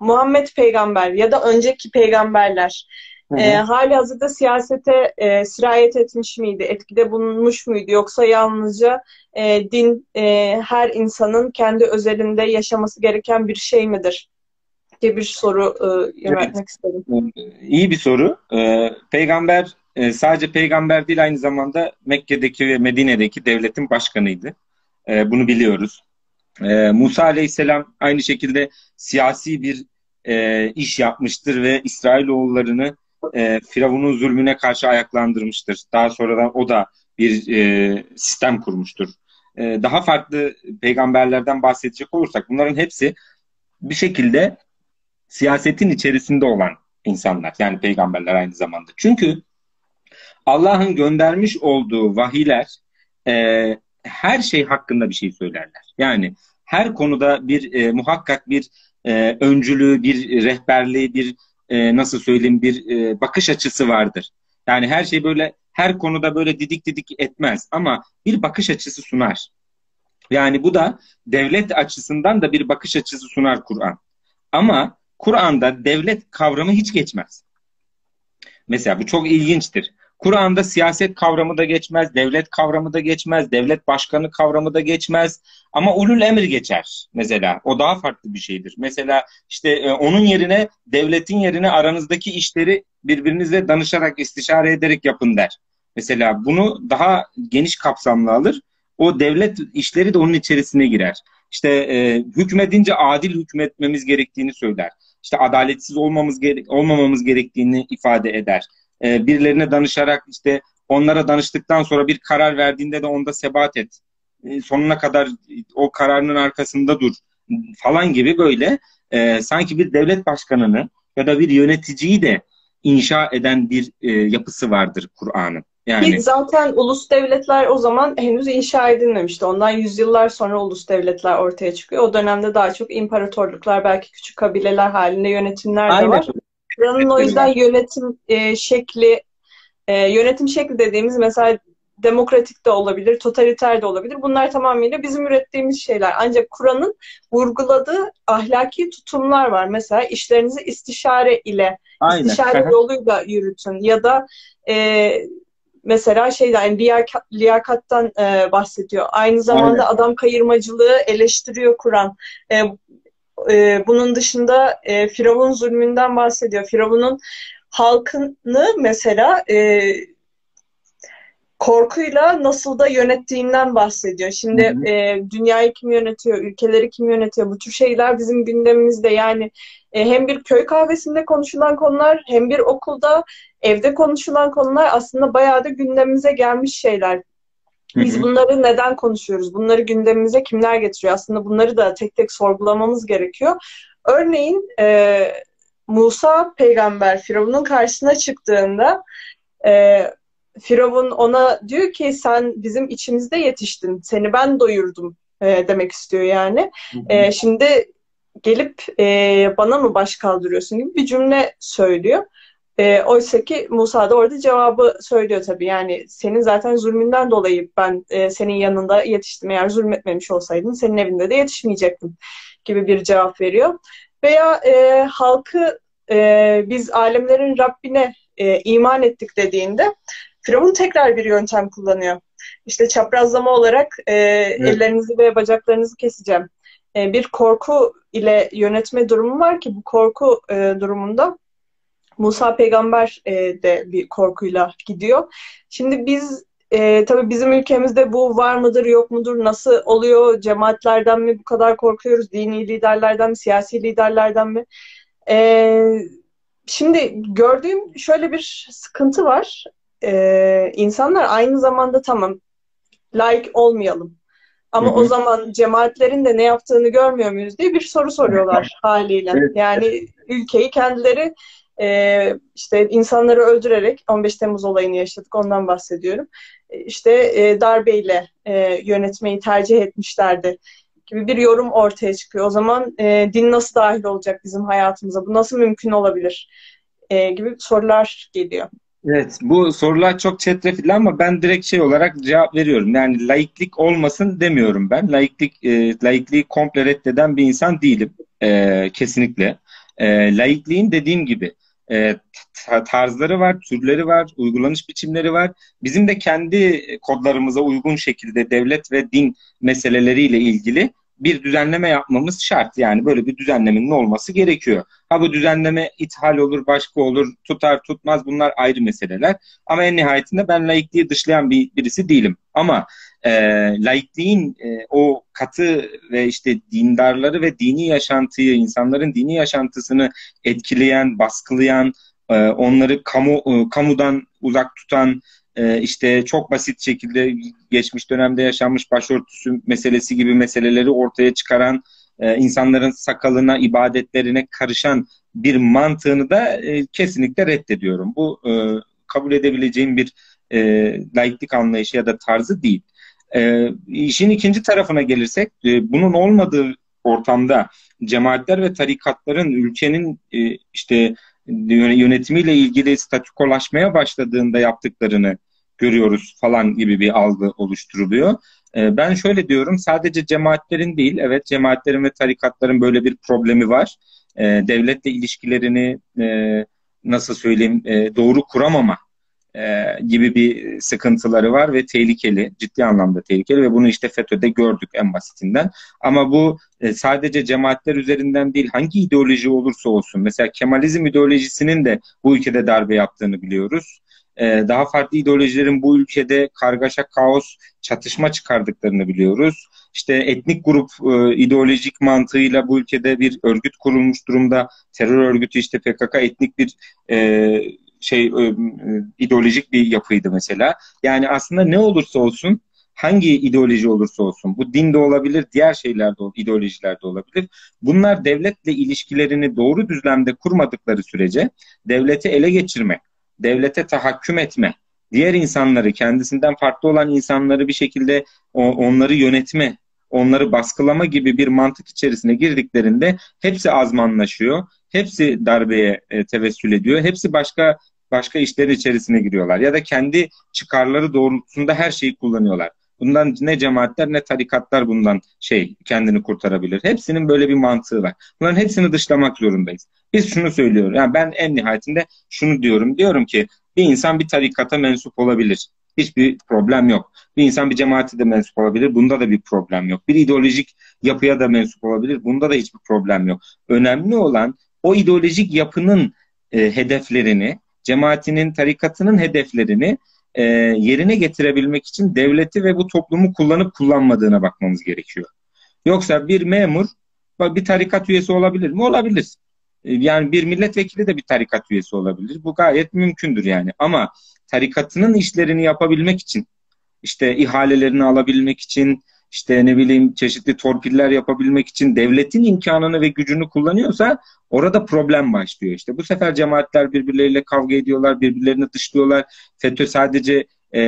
Muhammed peygamber ya da önceki peygamberler Hı E, hali hazırda siyasete e, sirayet etmiş miydi? Etkide bulunmuş muydu? Yoksa yalnızca e, din e, her insanın kendi özelinde yaşaması gereken bir şey midir? diye bir soru e, yöneltmek evet. istedim. İyi bir soru. E, peygamber e, sadece peygamber değil aynı zamanda Mekke'deki ve Medine'deki devletin başkanıydı. E, bunu biliyoruz. E, Musa Aleyhisselam aynı şekilde siyasi bir e, iş yapmıştır ve İsrailoğullarını e, Firavun'un zulmüne karşı ayaklandırmıştır. Daha sonradan o da bir e, sistem kurmuştur. E, daha farklı peygamberlerden bahsedecek olursak bunların hepsi bir şekilde siyasetin içerisinde olan insanlar. Yani peygamberler aynı zamanda. Çünkü Allah'ın göndermiş olduğu vahiler e, her şey hakkında bir şey söylerler. Yani her konuda bir e, muhakkak bir e, öncülüğü, bir rehberliği, bir e, nasıl söyleyeyim bir e, bakış açısı vardır. Yani her şey böyle her konuda böyle didik didik etmez ama bir bakış açısı sunar. Yani bu da devlet açısından da bir bakış açısı sunar Kur'an. Ama Kur'an'da devlet kavramı hiç geçmez. Mesela bu çok ilginçtir. Kur'an'da siyaset kavramı da geçmez, devlet kavramı da geçmez, devlet başkanı kavramı da geçmez. Ama ulul emir geçer mesela. O daha farklı bir şeydir. Mesela işte e, onun yerine devletin yerine aranızdaki işleri birbirinizle danışarak, istişare ederek yapın der. Mesela bunu daha geniş kapsamlı alır. O devlet işleri de onun içerisine girer. İşte e, hükmedince adil hükmetmemiz gerektiğini söyler. İşte adaletsiz olmamız gere olmamamız gerektiğini ifade eder e, birilerine danışarak işte onlara danıştıktan sonra bir karar verdiğinde de onda sebat et. E, sonuna kadar o kararının arkasında dur falan gibi böyle e, sanki bir devlet başkanını ya da bir yöneticiyi de inşa eden bir e, yapısı vardır Kur'an'ın. Yani... Ki zaten ulus devletler o zaman henüz inşa edilmemişti. Ondan yüzyıllar sonra ulus devletler ortaya çıkıyor. O dönemde daha çok imparatorluklar, belki küçük kabileler halinde yönetimler de Aynen. var. Buranın o yüzden yönetim e, şekli, e, yönetim şekli dediğimiz mesela demokratik de olabilir, totaliter de olabilir. Bunlar tamamıyla bizim ürettiğimiz şeyler. Ancak Kur'an'ın vurguladığı ahlaki tutumlar var. Mesela işlerinizi istişare ile, Aynen. istişare yoluyla yürütün ya da e, mesela şeyden yani liyakat, liyakattan e, bahsediyor. Aynı zamanda Aynen. adam kayırmacılığı eleştiriyor Kur'an. E, e, bunun dışında e, Firavun zulmünden bahsediyor. Firavun'un halkını mesela e, korkuyla nasıl da yönettiğinden bahsediyor. Şimdi hı hı. E, dünyayı kim yönetiyor, ülkeleri kim yönetiyor bu tür şeyler bizim gündemimizde. Yani e, hem bir köy kahvesinde konuşulan konular hem bir okulda evde konuşulan konular aslında bayağı da gündemimize gelmiş şeyler. Biz bunları neden konuşuyoruz? Bunları gündemimize kimler getiriyor? Aslında bunları da tek tek sorgulamamız gerekiyor. Örneğin e, Musa peygamber Firavun'un karşısına çıktığında e, Firavun ona diyor ki sen bizim içimizde yetiştin. Seni ben doyurdum e, demek istiyor yani. E, şimdi gelip e, bana mı baş kaldırıyorsun gibi bir cümle söylüyor. E, Oysa ki Musa da orada cevabı söylüyor tabii. Yani senin zaten zulmünden dolayı ben e, senin yanında yetiştim. Eğer zulmetmemiş olsaydın senin evinde de yetişmeyecektim gibi bir cevap veriyor. Veya e, halkı e, biz alemlerin Rabbine e, iman ettik dediğinde Firavun tekrar bir yöntem kullanıyor. İşte çaprazlama olarak e, evet. ellerinizi ve bacaklarınızı keseceğim. E, bir korku ile yönetme durumu var ki bu korku e, durumunda Musa peygamber e, de bir korkuyla gidiyor. Şimdi biz e, tabii bizim ülkemizde bu var mıdır yok mudur nasıl oluyor cemaatlerden mi bu kadar korkuyoruz dini liderlerden mi siyasi liderlerden mi e, şimdi gördüğüm şöyle bir sıkıntı var e, insanlar aynı zamanda tamam like olmayalım ama hı hı. o zaman cemaatlerin de ne yaptığını görmüyor muyuz diye bir soru soruyorlar haliyle. Evet. Yani ülkeyi kendileri e, işte insanları öldürerek 15 Temmuz olayını yaşadık ondan bahsediyorum. E, işte e, darbeyle e, yönetmeyi tercih etmişlerdi gibi bir yorum ortaya çıkıyor. O zaman e, din nasıl dahil olacak bizim hayatımıza? Bu nasıl mümkün olabilir? E, gibi sorular geliyor. Evet, bu sorular çok çetrefilli ama ben direkt şey olarak cevap veriyorum. Yani laiklik olmasın demiyorum ben. Laiklik, e, laikliği komple reddeden bir insan değilim. E, kesinlikle. E, laikliğin dediğim gibi e, tarzları var, türleri var, uygulanış biçimleri var. Bizim de kendi kodlarımıza uygun şekilde devlet ve din meseleleriyle ilgili bir düzenleme yapmamız şart. Yani böyle bir düzenlemenin olması gerekiyor. Ha bu düzenleme ithal olur, başka olur, tutar tutmaz bunlar ayrı meseleler. Ama en nihayetinde ben laikliği dışlayan bir birisi değilim. Ama e, laikliğin e, o katı ve işte dindarları ve dini yaşantıyı, insanların dini yaşantısını etkileyen, baskılayan, e, onları kamu e, kamudan uzak tutan, e, işte çok basit şekilde geçmiş dönemde yaşanmış başörtüsü meselesi gibi meseleleri ortaya çıkaran, e, insanların sakalına, ibadetlerine karışan bir mantığını da e, kesinlikle reddediyorum. Bu kabul edebileceğim bir e, laiklik anlayışı ya da tarzı değil. E, işin ikinci tarafına gelirsek, e, bunun olmadığı ortamda cemaatler ve tarikatların ülkenin e, işte yönetimiyle ilgili statükolaşmaya başladığında yaptıklarını görüyoruz falan gibi bir algı oluşturuluyor. E, ben şöyle diyorum, sadece cemaatlerin değil, evet cemaatlerin ve tarikatların böyle bir problemi var. E, devletle ilişkilerini e, nasıl söyleyeyim e, doğru kuramama e, gibi bir sıkıntıları var ve tehlikeli, ciddi anlamda tehlikeli ve bunu işte FETÖ'de gördük en basitinden. Ama bu e, sadece cemaatler üzerinden değil, hangi ideoloji olursa olsun, mesela Kemalizm ideolojisinin de bu ülkede darbe yaptığını biliyoruz. E, daha farklı ideolojilerin bu ülkede kargaşa, kaos, çatışma çıkardıklarını biliyoruz. İşte etnik grup ideolojik mantığıyla bu ülkede bir örgüt kurulmuş durumda. Terör örgütü işte PKK etnik bir şey e, ideolojik bir yapıydı mesela. Yani aslında ne olursa olsun hangi ideoloji olursa olsun bu din de olabilir, diğer şeyler de ideolojiler de olabilir. Bunlar devletle ilişkilerini doğru düzlemde kurmadıkları sürece devleti ele geçirme, devlete tahakküm etme, diğer insanları, kendisinden farklı olan insanları bir şekilde onları yönetme, onları baskılama gibi bir mantık içerisine girdiklerinde hepsi azmanlaşıyor. Hepsi darbeye e, tevessül ediyor. Hepsi başka başka işler içerisine giriyorlar. Ya da kendi çıkarları doğrultusunda her şeyi kullanıyorlar. Bundan ne cemaatler ne tarikatlar bundan şey kendini kurtarabilir. Hepsinin böyle bir mantığı var. Bunların hepsini dışlamak zorundayız. Biz şunu söylüyoruz. Yani ben en nihayetinde şunu diyorum. Diyorum ki bir insan bir tarikata mensup olabilir. Hiçbir problem yok. Bir insan bir cemaati de mensup olabilir. Bunda da bir problem yok. Bir ideolojik yapıya da mensup olabilir. Bunda da hiçbir problem yok. Önemli olan o ideolojik yapının e, hedeflerini, cemaatinin, tarikatının hedeflerini e, yerine getirebilmek için devleti ve bu toplumu kullanıp kullanmadığına bakmamız gerekiyor. Yoksa bir memur bir tarikat üyesi olabilir mi? Olabilir. E, yani bir milletvekili de bir tarikat üyesi olabilir. Bu gayet mümkündür yani. Ama tarikatının işlerini yapabilmek için, işte ihalelerini alabilmek için, işte ne bileyim çeşitli torpiller yapabilmek için devletin imkanını ve gücünü kullanıyorsa orada problem başlıyor. İşte bu sefer cemaatler birbirleriyle kavga ediyorlar, birbirlerini dışlıyorlar. FETÖ sadece e,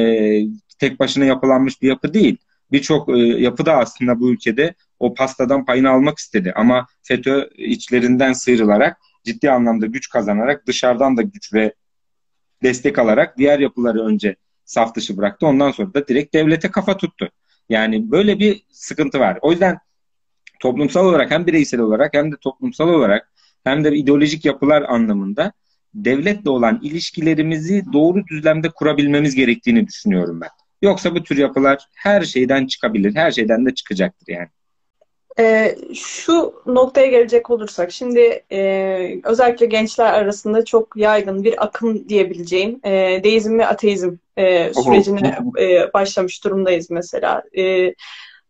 tek başına yapılanmış bir yapı değil. Birçok e, yapı da aslında bu ülkede o pastadan payını almak istedi. Ama FETÖ içlerinden sıyrılarak ciddi anlamda güç kazanarak dışarıdan da güç ve destek alarak diğer yapıları önce saf dışı bıraktı. Ondan sonra da direkt devlete kafa tuttu. Yani böyle bir sıkıntı var. O yüzden toplumsal olarak hem bireysel olarak hem de toplumsal olarak hem de ideolojik yapılar anlamında devletle olan ilişkilerimizi doğru düzlemde kurabilmemiz gerektiğini düşünüyorum ben. Yoksa bu tür yapılar her şeyden çıkabilir, her şeyden de çıkacaktır yani. E, şu noktaya gelecek olursak, şimdi e, özellikle gençler arasında çok yaygın bir akım diyebileceğim e, deizm ve ateizm e, sürecine e, başlamış durumdayız mesela. E,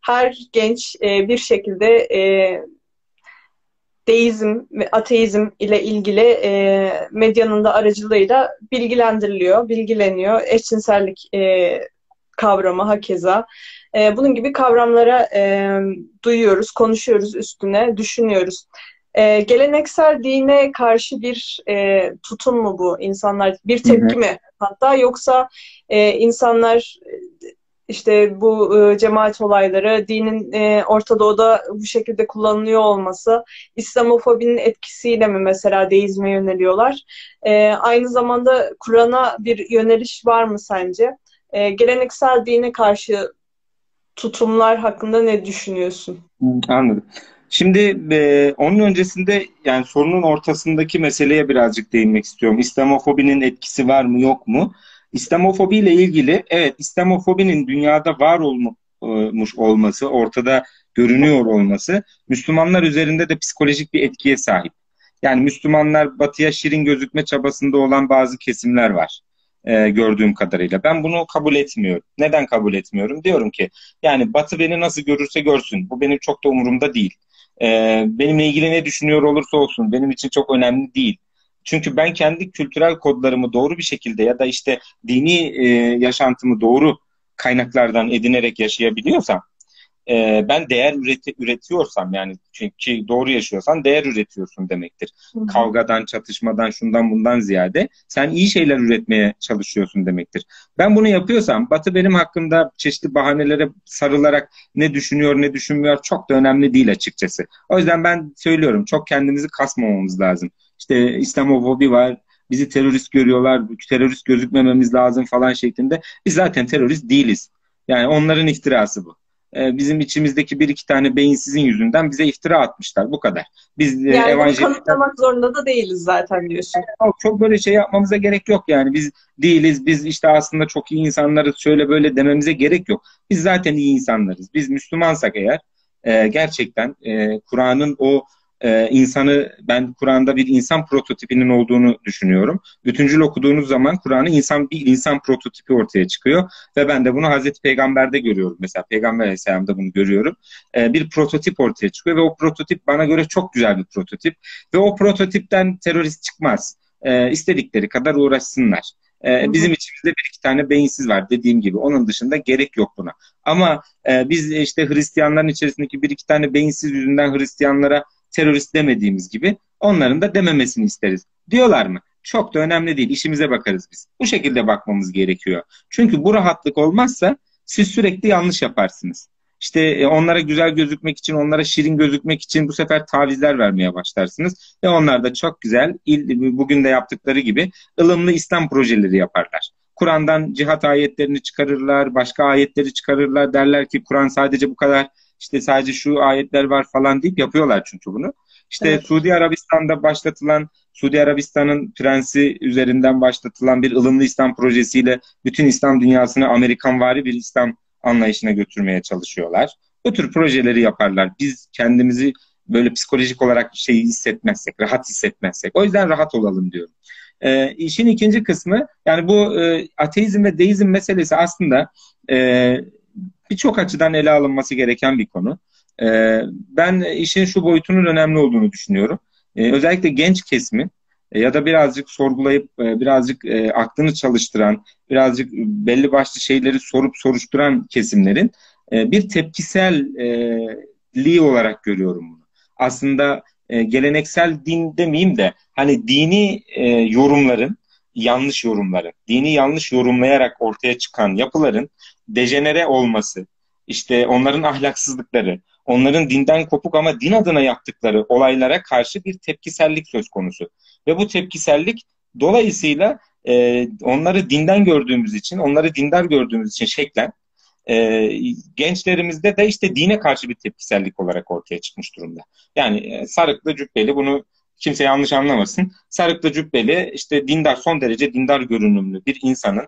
her genç e, bir şekilde e, deizm ve ateizm ile ilgili e, medyanın da aracılığıyla bilgilendiriliyor, bilgileniyor. Eşcinsellik e, kavramı hakeza. E, bunun gibi kavramlara e, duyuyoruz, konuşuyoruz üstüne, düşünüyoruz. E, geleneksel dine karşı bir e, tutum mu bu insanlar? Bir tepki mi hatta yoksa e, insanlar işte bu e, cemaat olayları, dinin e, Orta Doğu'da bu şekilde kullanılıyor olması, İslamofobinin etkisiyle mi mesela deizme yöneliyorlar? E, aynı zamanda Kur'an'a bir yöneliş var mı sence? E, geleneksel dine karşı tutumlar hakkında ne düşünüyorsun? Anladım. Şimdi e, onun öncesinde yani sorunun ortasındaki meseleye birazcık değinmek istiyorum. İslamofobinin etkisi var mı yok mu? İslamofobi ile ilgili evet İslamofobinin dünyada var olmuş olması, ortada görünüyor olması Müslümanlar üzerinde de psikolojik bir etkiye sahip. Yani Müslümanlar batıya şirin gözükme çabasında olan bazı kesimler var e, gördüğüm kadarıyla. Ben bunu kabul etmiyorum. Neden kabul etmiyorum? Diyorum ki yani batı beni nasıl görürse görsün. Bu benim çok da umurumda değil. E, benimle ilgili ne düşünüyor olursa olsun benim için çok önemli değil. Çünkü ben kendi kültürel kodlarımı doğru bir şekilde ya da işte dini e, yaşantımı doğru kaynaklardan edinerek yaşayabiliyorsam e, ben değer üreti, üretiyorsam yani çünkü doğru yaşıyorsan değer üretiyorsun demektir. Hı hı. Kavgadan, çatışmadan, şundan bundan ziyade sen iyi şeyler üretmeye çalışıyorsun demektir. Ben bunu yapıyorsam Batı benim hakkımda çeşitli bahanelere sarılarak ne düşünüyor ne düşünmüyor çok da önemli değil açıkçası. O yüzden ben söylüyorum çok kendimizi kasmamamız lazım. İşte İslamofobi var, bizi terörist görüyorlar, terörist gözükmememiz lazım falan şeklinde. Biz zaten terörist değiliz. Yani onların iftirası bu. Ee, bizim içimizdeki bir iki tane beyinsizin yüzünden bize iftira atmışlar. Bu kadar. Biz e, yani evangelikler... kanıtlamak zorunda da değiliz zaten diyorsun. Çok böyle şey yapmamıza gerek yok yani. Biz değiliz. Biz işte aslında çok iyi insanlarız. Şöyle böyle dememize gerek yok. Biz zaten iyi insanlarız. Biz Müslümansak eğer e, gerçekten e, Kur'an'ın o e, insanı ben Kur'an'da bir insan prototipinin olduğunu düşünüyorum. Bütüncül okuduğunuz zaman Kur'an'ı insan bir insan prototipi ortaya çıkıyor ve ben de bunu Hazreti Peygamber'de görüyorum. Mesela Peygamber Aleyhisselam'da bunu görüyorum. E, bir prototip ortaya çıkıyor ve o prototip bana göre çok güzel bir prototip ve o prototipten terörist çıkmaz. E, istedikleri kadar uğraşsınlar. Ee, bizim içimizde bir iki tane beyinsiz var dediğim gibi. Onun dışında gerek yok buna. Ama e, biz işte Hristiyanların içerisindeki bir iki tane beyinsiz yüzünden Hristiyanlara terörist demediğimiz gibi onların da dememesini isteriz. Diyorlar mı? Çok da önemli değil. İşimize bakarız biz. Bu şekilde bakmamız gerekiyor. Çünkü bu rahatlık olmazsa siz sürekli yanlış yaparsınız. İşte e, onlara güzel gözükmek için, onlara şirin gözükmek için bu sefer tavizler vermeye başlarsınız. Ve onlar da çok güzel, bugün de yaptıkları gibi ılımlı İslam projeleri yaparlar. Kur'an'dan cihat ayetlerini çıkarırlar, başka ayetleri çıkarırlar. Derler ki Kur'an sadece bu kadar işte sadece şu ayetler var falan deyip yapıyorlar çünkü bunu. İşte evet. Suudi Arabistan'da başlatılan, Suudi Arabistan'ın prensi üzerinden başlatılan bir ılımlı İslam projesiyle bütün İslam dünyasını Amerikanvari bir İslam anlayışına götürmeye çalışıyorlar. Bu tür projeleri yaparlar. Biz kendimizi böyle psikolojik olarak şeyi hissetmezsek, rahat hissetmezsek. O yüzden rahat olalım diyorum. E, işin ikinci kısmı yani bu e, ateizm ve deizm meselesi aslında e, birçok açıdan ele alınması gereken bir konu. E, ben işin şu boyutunun önemli olduğunu düşünüyorum. E, özellikle genç kesimi e, ya da birazcık sorgulayıp e, birazcık e, aklını çalıştıran, birazcık belli başlı şeyleri sorup soruşturan kesimlerin bir tepkiselliği olarak görüyorum bunu. Aslında geleneksel din demeyeyim de hani dini yorumların yanlış yorumların, dini yanlış yorumlayarak ortaya çıkan yapıların dejenere olması, işte onların ahlaksızlıkları, onların dinden kopuk ama din adına yaptıkları olaylara karşı bir tepkisellik söz konusu. Ve bu tepkisellik dolayısıyla e, onları dinden gördüğümüz için, onları dindar gördüğümüz için şeklen e, gençlerimizde de işte dine karşı bir tepkisellik olarak ortaya çıkmış durumda. Yani e, sarıklı cübbeli bunu kimse yanlış anlamasın. Sarıklı cübbeli işte dindar son derece dindar görünümlü bir insanın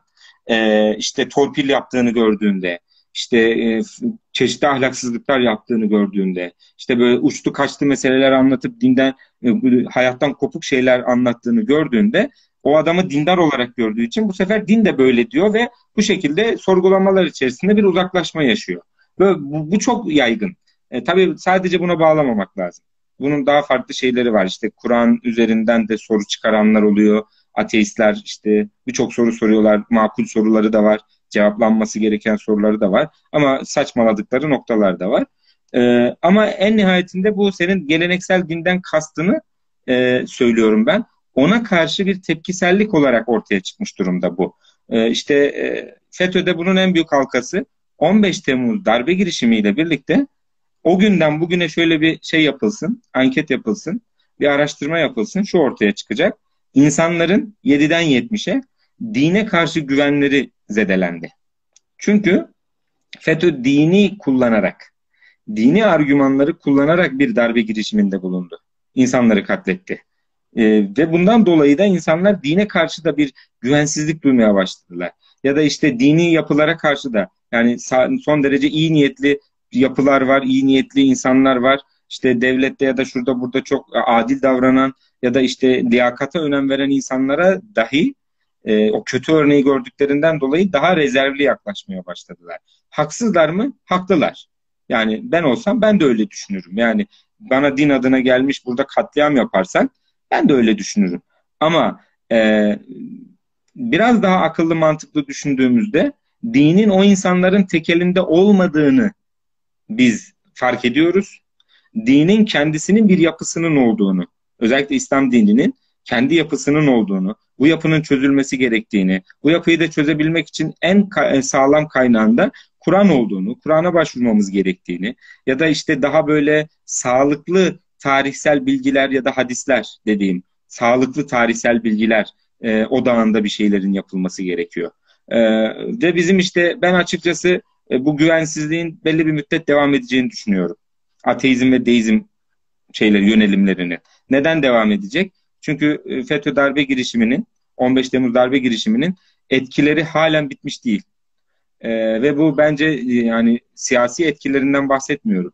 e, işte torpil yaptığını gördüğünde işte e, çeşitli ahlaksızlıklar yaptığını gördüğünde, işte böyle uçtu kaçtı meseleler anlatıp dinden, e, hayattan kopuk şeyler anlattığını gördüğünde o adamı dindar olarak gördüğü için bu sefer din de böyle diyor ve bu şekilde sorgulamalar içerisinde bir uzaklaşma yaşıyor. Böyle, bu, bu çok yaygın. E, tabii sadece buna bağlamamak lazım. Bunun daha farklı şeyleri var. İşte Kur'an üzerinden de soru çıkaranlar oluyor. Ateistler işte birçok soru soruyorlar. Makul soruları da var cevaplanması gereken soruları da var. Ama saçmaladıkları noktalar da var. E, ama en nihayetinde bu senin geleneksel dinden kastını e, söylüyorum ben. Ona karşı bir tepkisellik olarak ortaya çıkmış durumda bu. E, işte e, FETÖ'de bunun en büyük halkası 15 Temmuz darbe girişimiyle birlikte o günden bugüne şöyle bir şey yapılsın, anket yapılsın, bir araştırma yapılsın, şu ortaya çıkacak. İnsanların 7'den 70'e dine karşı güvenleri zedelendi. Çünkü FETÖ dini kullanarak, dini argümanları kullanarak bir darbe girişiminde bulundu. İnsanları katletti. Ee, ve bundan dolayı da insanlar dine karşı da bir güvensizlik duymaya başladılar. Ya da işte dini yapılara karşı da yani son derece iyi niyetli yapılar var, iyi niyetli insanlar var. İşte devlette ya da şurada burada çok adil davranan ya da işte liyakata önem veren insanlara dahi e, o kötü örneği gördüklerinden dolayı daha rezervli yaklaşmaya başladılar. Haksızlar mı? Haklılar. Yani ben olsam ben de öyle düşünürüm. Yani bana din adına gelmiş burada katliam yaparsan ben de öyle düşünürüm. Ama e, biraz daha akıllı mantıklı düşündüğümüzde dinin o insanların tekelinde olmadığını biz fark ediyoruz. Dinin kendisinin bir yapısının olduğunu, özellikle İslam dininin kendi yapısının olduğunu, bu yapının çözülmesi gerektiğini, bu yapıyı da çözebilmek için en sağlam kaynağında Kur'an olduğunu, Kur'an'a başvurmamız gerektiğini ya da işte daha böyle sağlıklı tarihsel bilgiler ya da hadisler dediğim sağlıklı tarihsel bilgiler e, odağında bir şeylerin yapılması gerekiyor. E, ve bizim işte ben açıkçası e, bu güvensizliğin belli bir müddet devam edeceğini düşünüyorum. Ateizm ve deizm şeyler yönelimlerini. Neden devam edecek? Çünkü e, FETÖ darbe girişiminin 15 Temmuz darbe girişiminin etkileri halen bitmiş değil. E, ve bu bence e, yani siyasi etkilerinden bahsetmiyorum.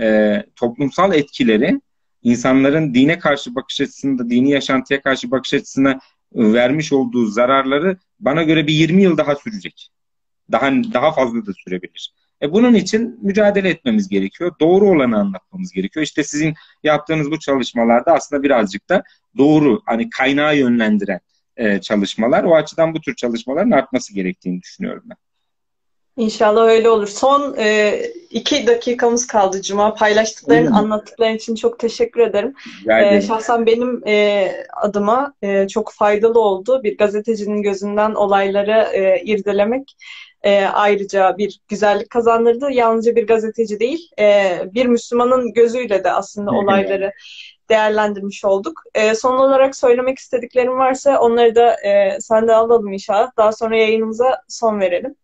E, toplumsal etkileri insanların dine karşı bakış açısında, dini yaşantıya karşı bakış açısına e, vermiş olduğu zararları bana göre bir 20 yıl daha sürecek. Daha daha fazla da sürebilir. E bunun için mücadele etmemiz gerekiyor. Doğru olanı anlatmamız gerekiyor. İşte sizin yaptığınız bu çalışmalarda aslında birazcık da doğru, hani kaynağı yönlendiren e, çalışmalar. O açıdan bu tür çalışmaların artması gerektiğini düşünüyorum ben. İnşallah öyle olur. Son e, iki dakikamız kaldı Cuma. Paylaştıkların, anlattıkların için çok teşekkür ederim. E, şahsen benim e, adıma e, çok faydalı oldu. Bir gazetecinin gözünden olayları e, irdelemek e, ayrıca bir güzellik kazandırdı. Yalnızca bir gazeteci değil, e, bir Müslümanın gözüyle de aslında olayları değerlendirmiş olduk. E, son olarak söylemek istediklerim varsa onları da e, sen de alalım inşallah. Daha sonra yayınımıza son verelim.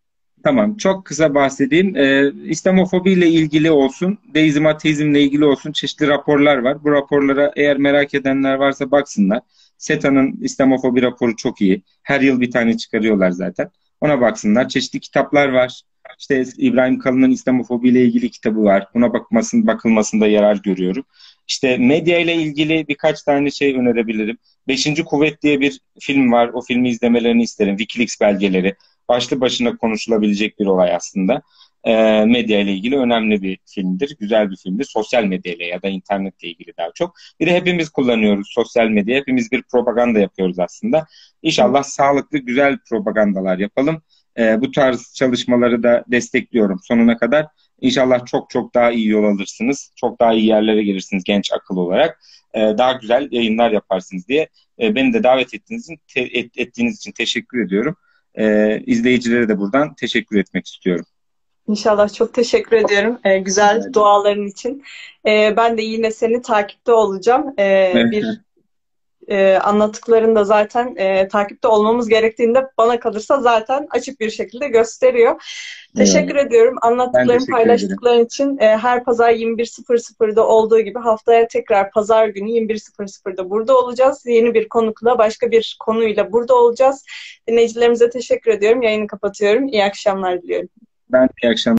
Tamam, çok kısa bahsedeyim. Ee, İslamofobi ile ilgili olsun, deizm, ateizmle ilgili olsun çeşitli raporlar var. Bu raporlara eğer merak edenler varsa baksınlar. SETA'nın İslamofobi raporu çok iyi. Her yıl bir tane çıkarıyorlar zaten. Ona baksınlar. Çeşitli kitaplar var. İşte İbrahim Kalın'ın İslamofobi ile ilgili kitabı var. Buna bakmasın, bakılmasında yarar görüyorum. İşte medya ile ilgili birkaç tane şey önerebilirim. Beşinci Kuvvet diye bir film var. O filmi izlemelerini isterim. Wikileaks belgeleri. Başlı başına konuşulabilecek bir olay aslında. E, medya ile ilgili önemli bir filmdir. Güzel bir filmdir. Sosyal medya ile ya da internetle ilgili daha çok. Bir de hepimiz kullanıyoruz sosyal medya. Hepimiz bir propaganda yapıyoruz aslında. İnşallah sağlıklı, güzel propagandalar yapalım. E, bu tarz çalışmaları da destekliyorum sonuna kadar. İnşallah çok çok daha iyi yol alırsınız. Çok daha iyi yerlere gelirsiniz genç akıl olarak. E, daha güzel yayınlar yaparsınız diye e, beni de davet ettiğiniz için, te, et, ettiğiniz için teşekkür ediyorum. E, izleyicilere de buradan teşekkür etmek istiyorum. İnşallah çok teşekkür ediyorum e, güzel evet. duaların için. E, ben de yine seni takipte olacağım. E, Bir e, anlattıklarını da zaten e, takipte olmamız gerektiğinde bana kalırsa zaten açık bir şekilde gösteriyor. Teşekkür evet. ediyorum. Anlattıkların, paylaştıkların için e, her pazar 21.00'da olduğu gibi haftaya tekrar pazar günü 21.00'da burada olacağız. Yeni bir konukla, başka bir konuyla burada olacağız. Dinleyicilerimize teşekkür ediyorum. Yayını kapatıyorum. İyi akşamlar diliyorum. Ben iyi akşamlar.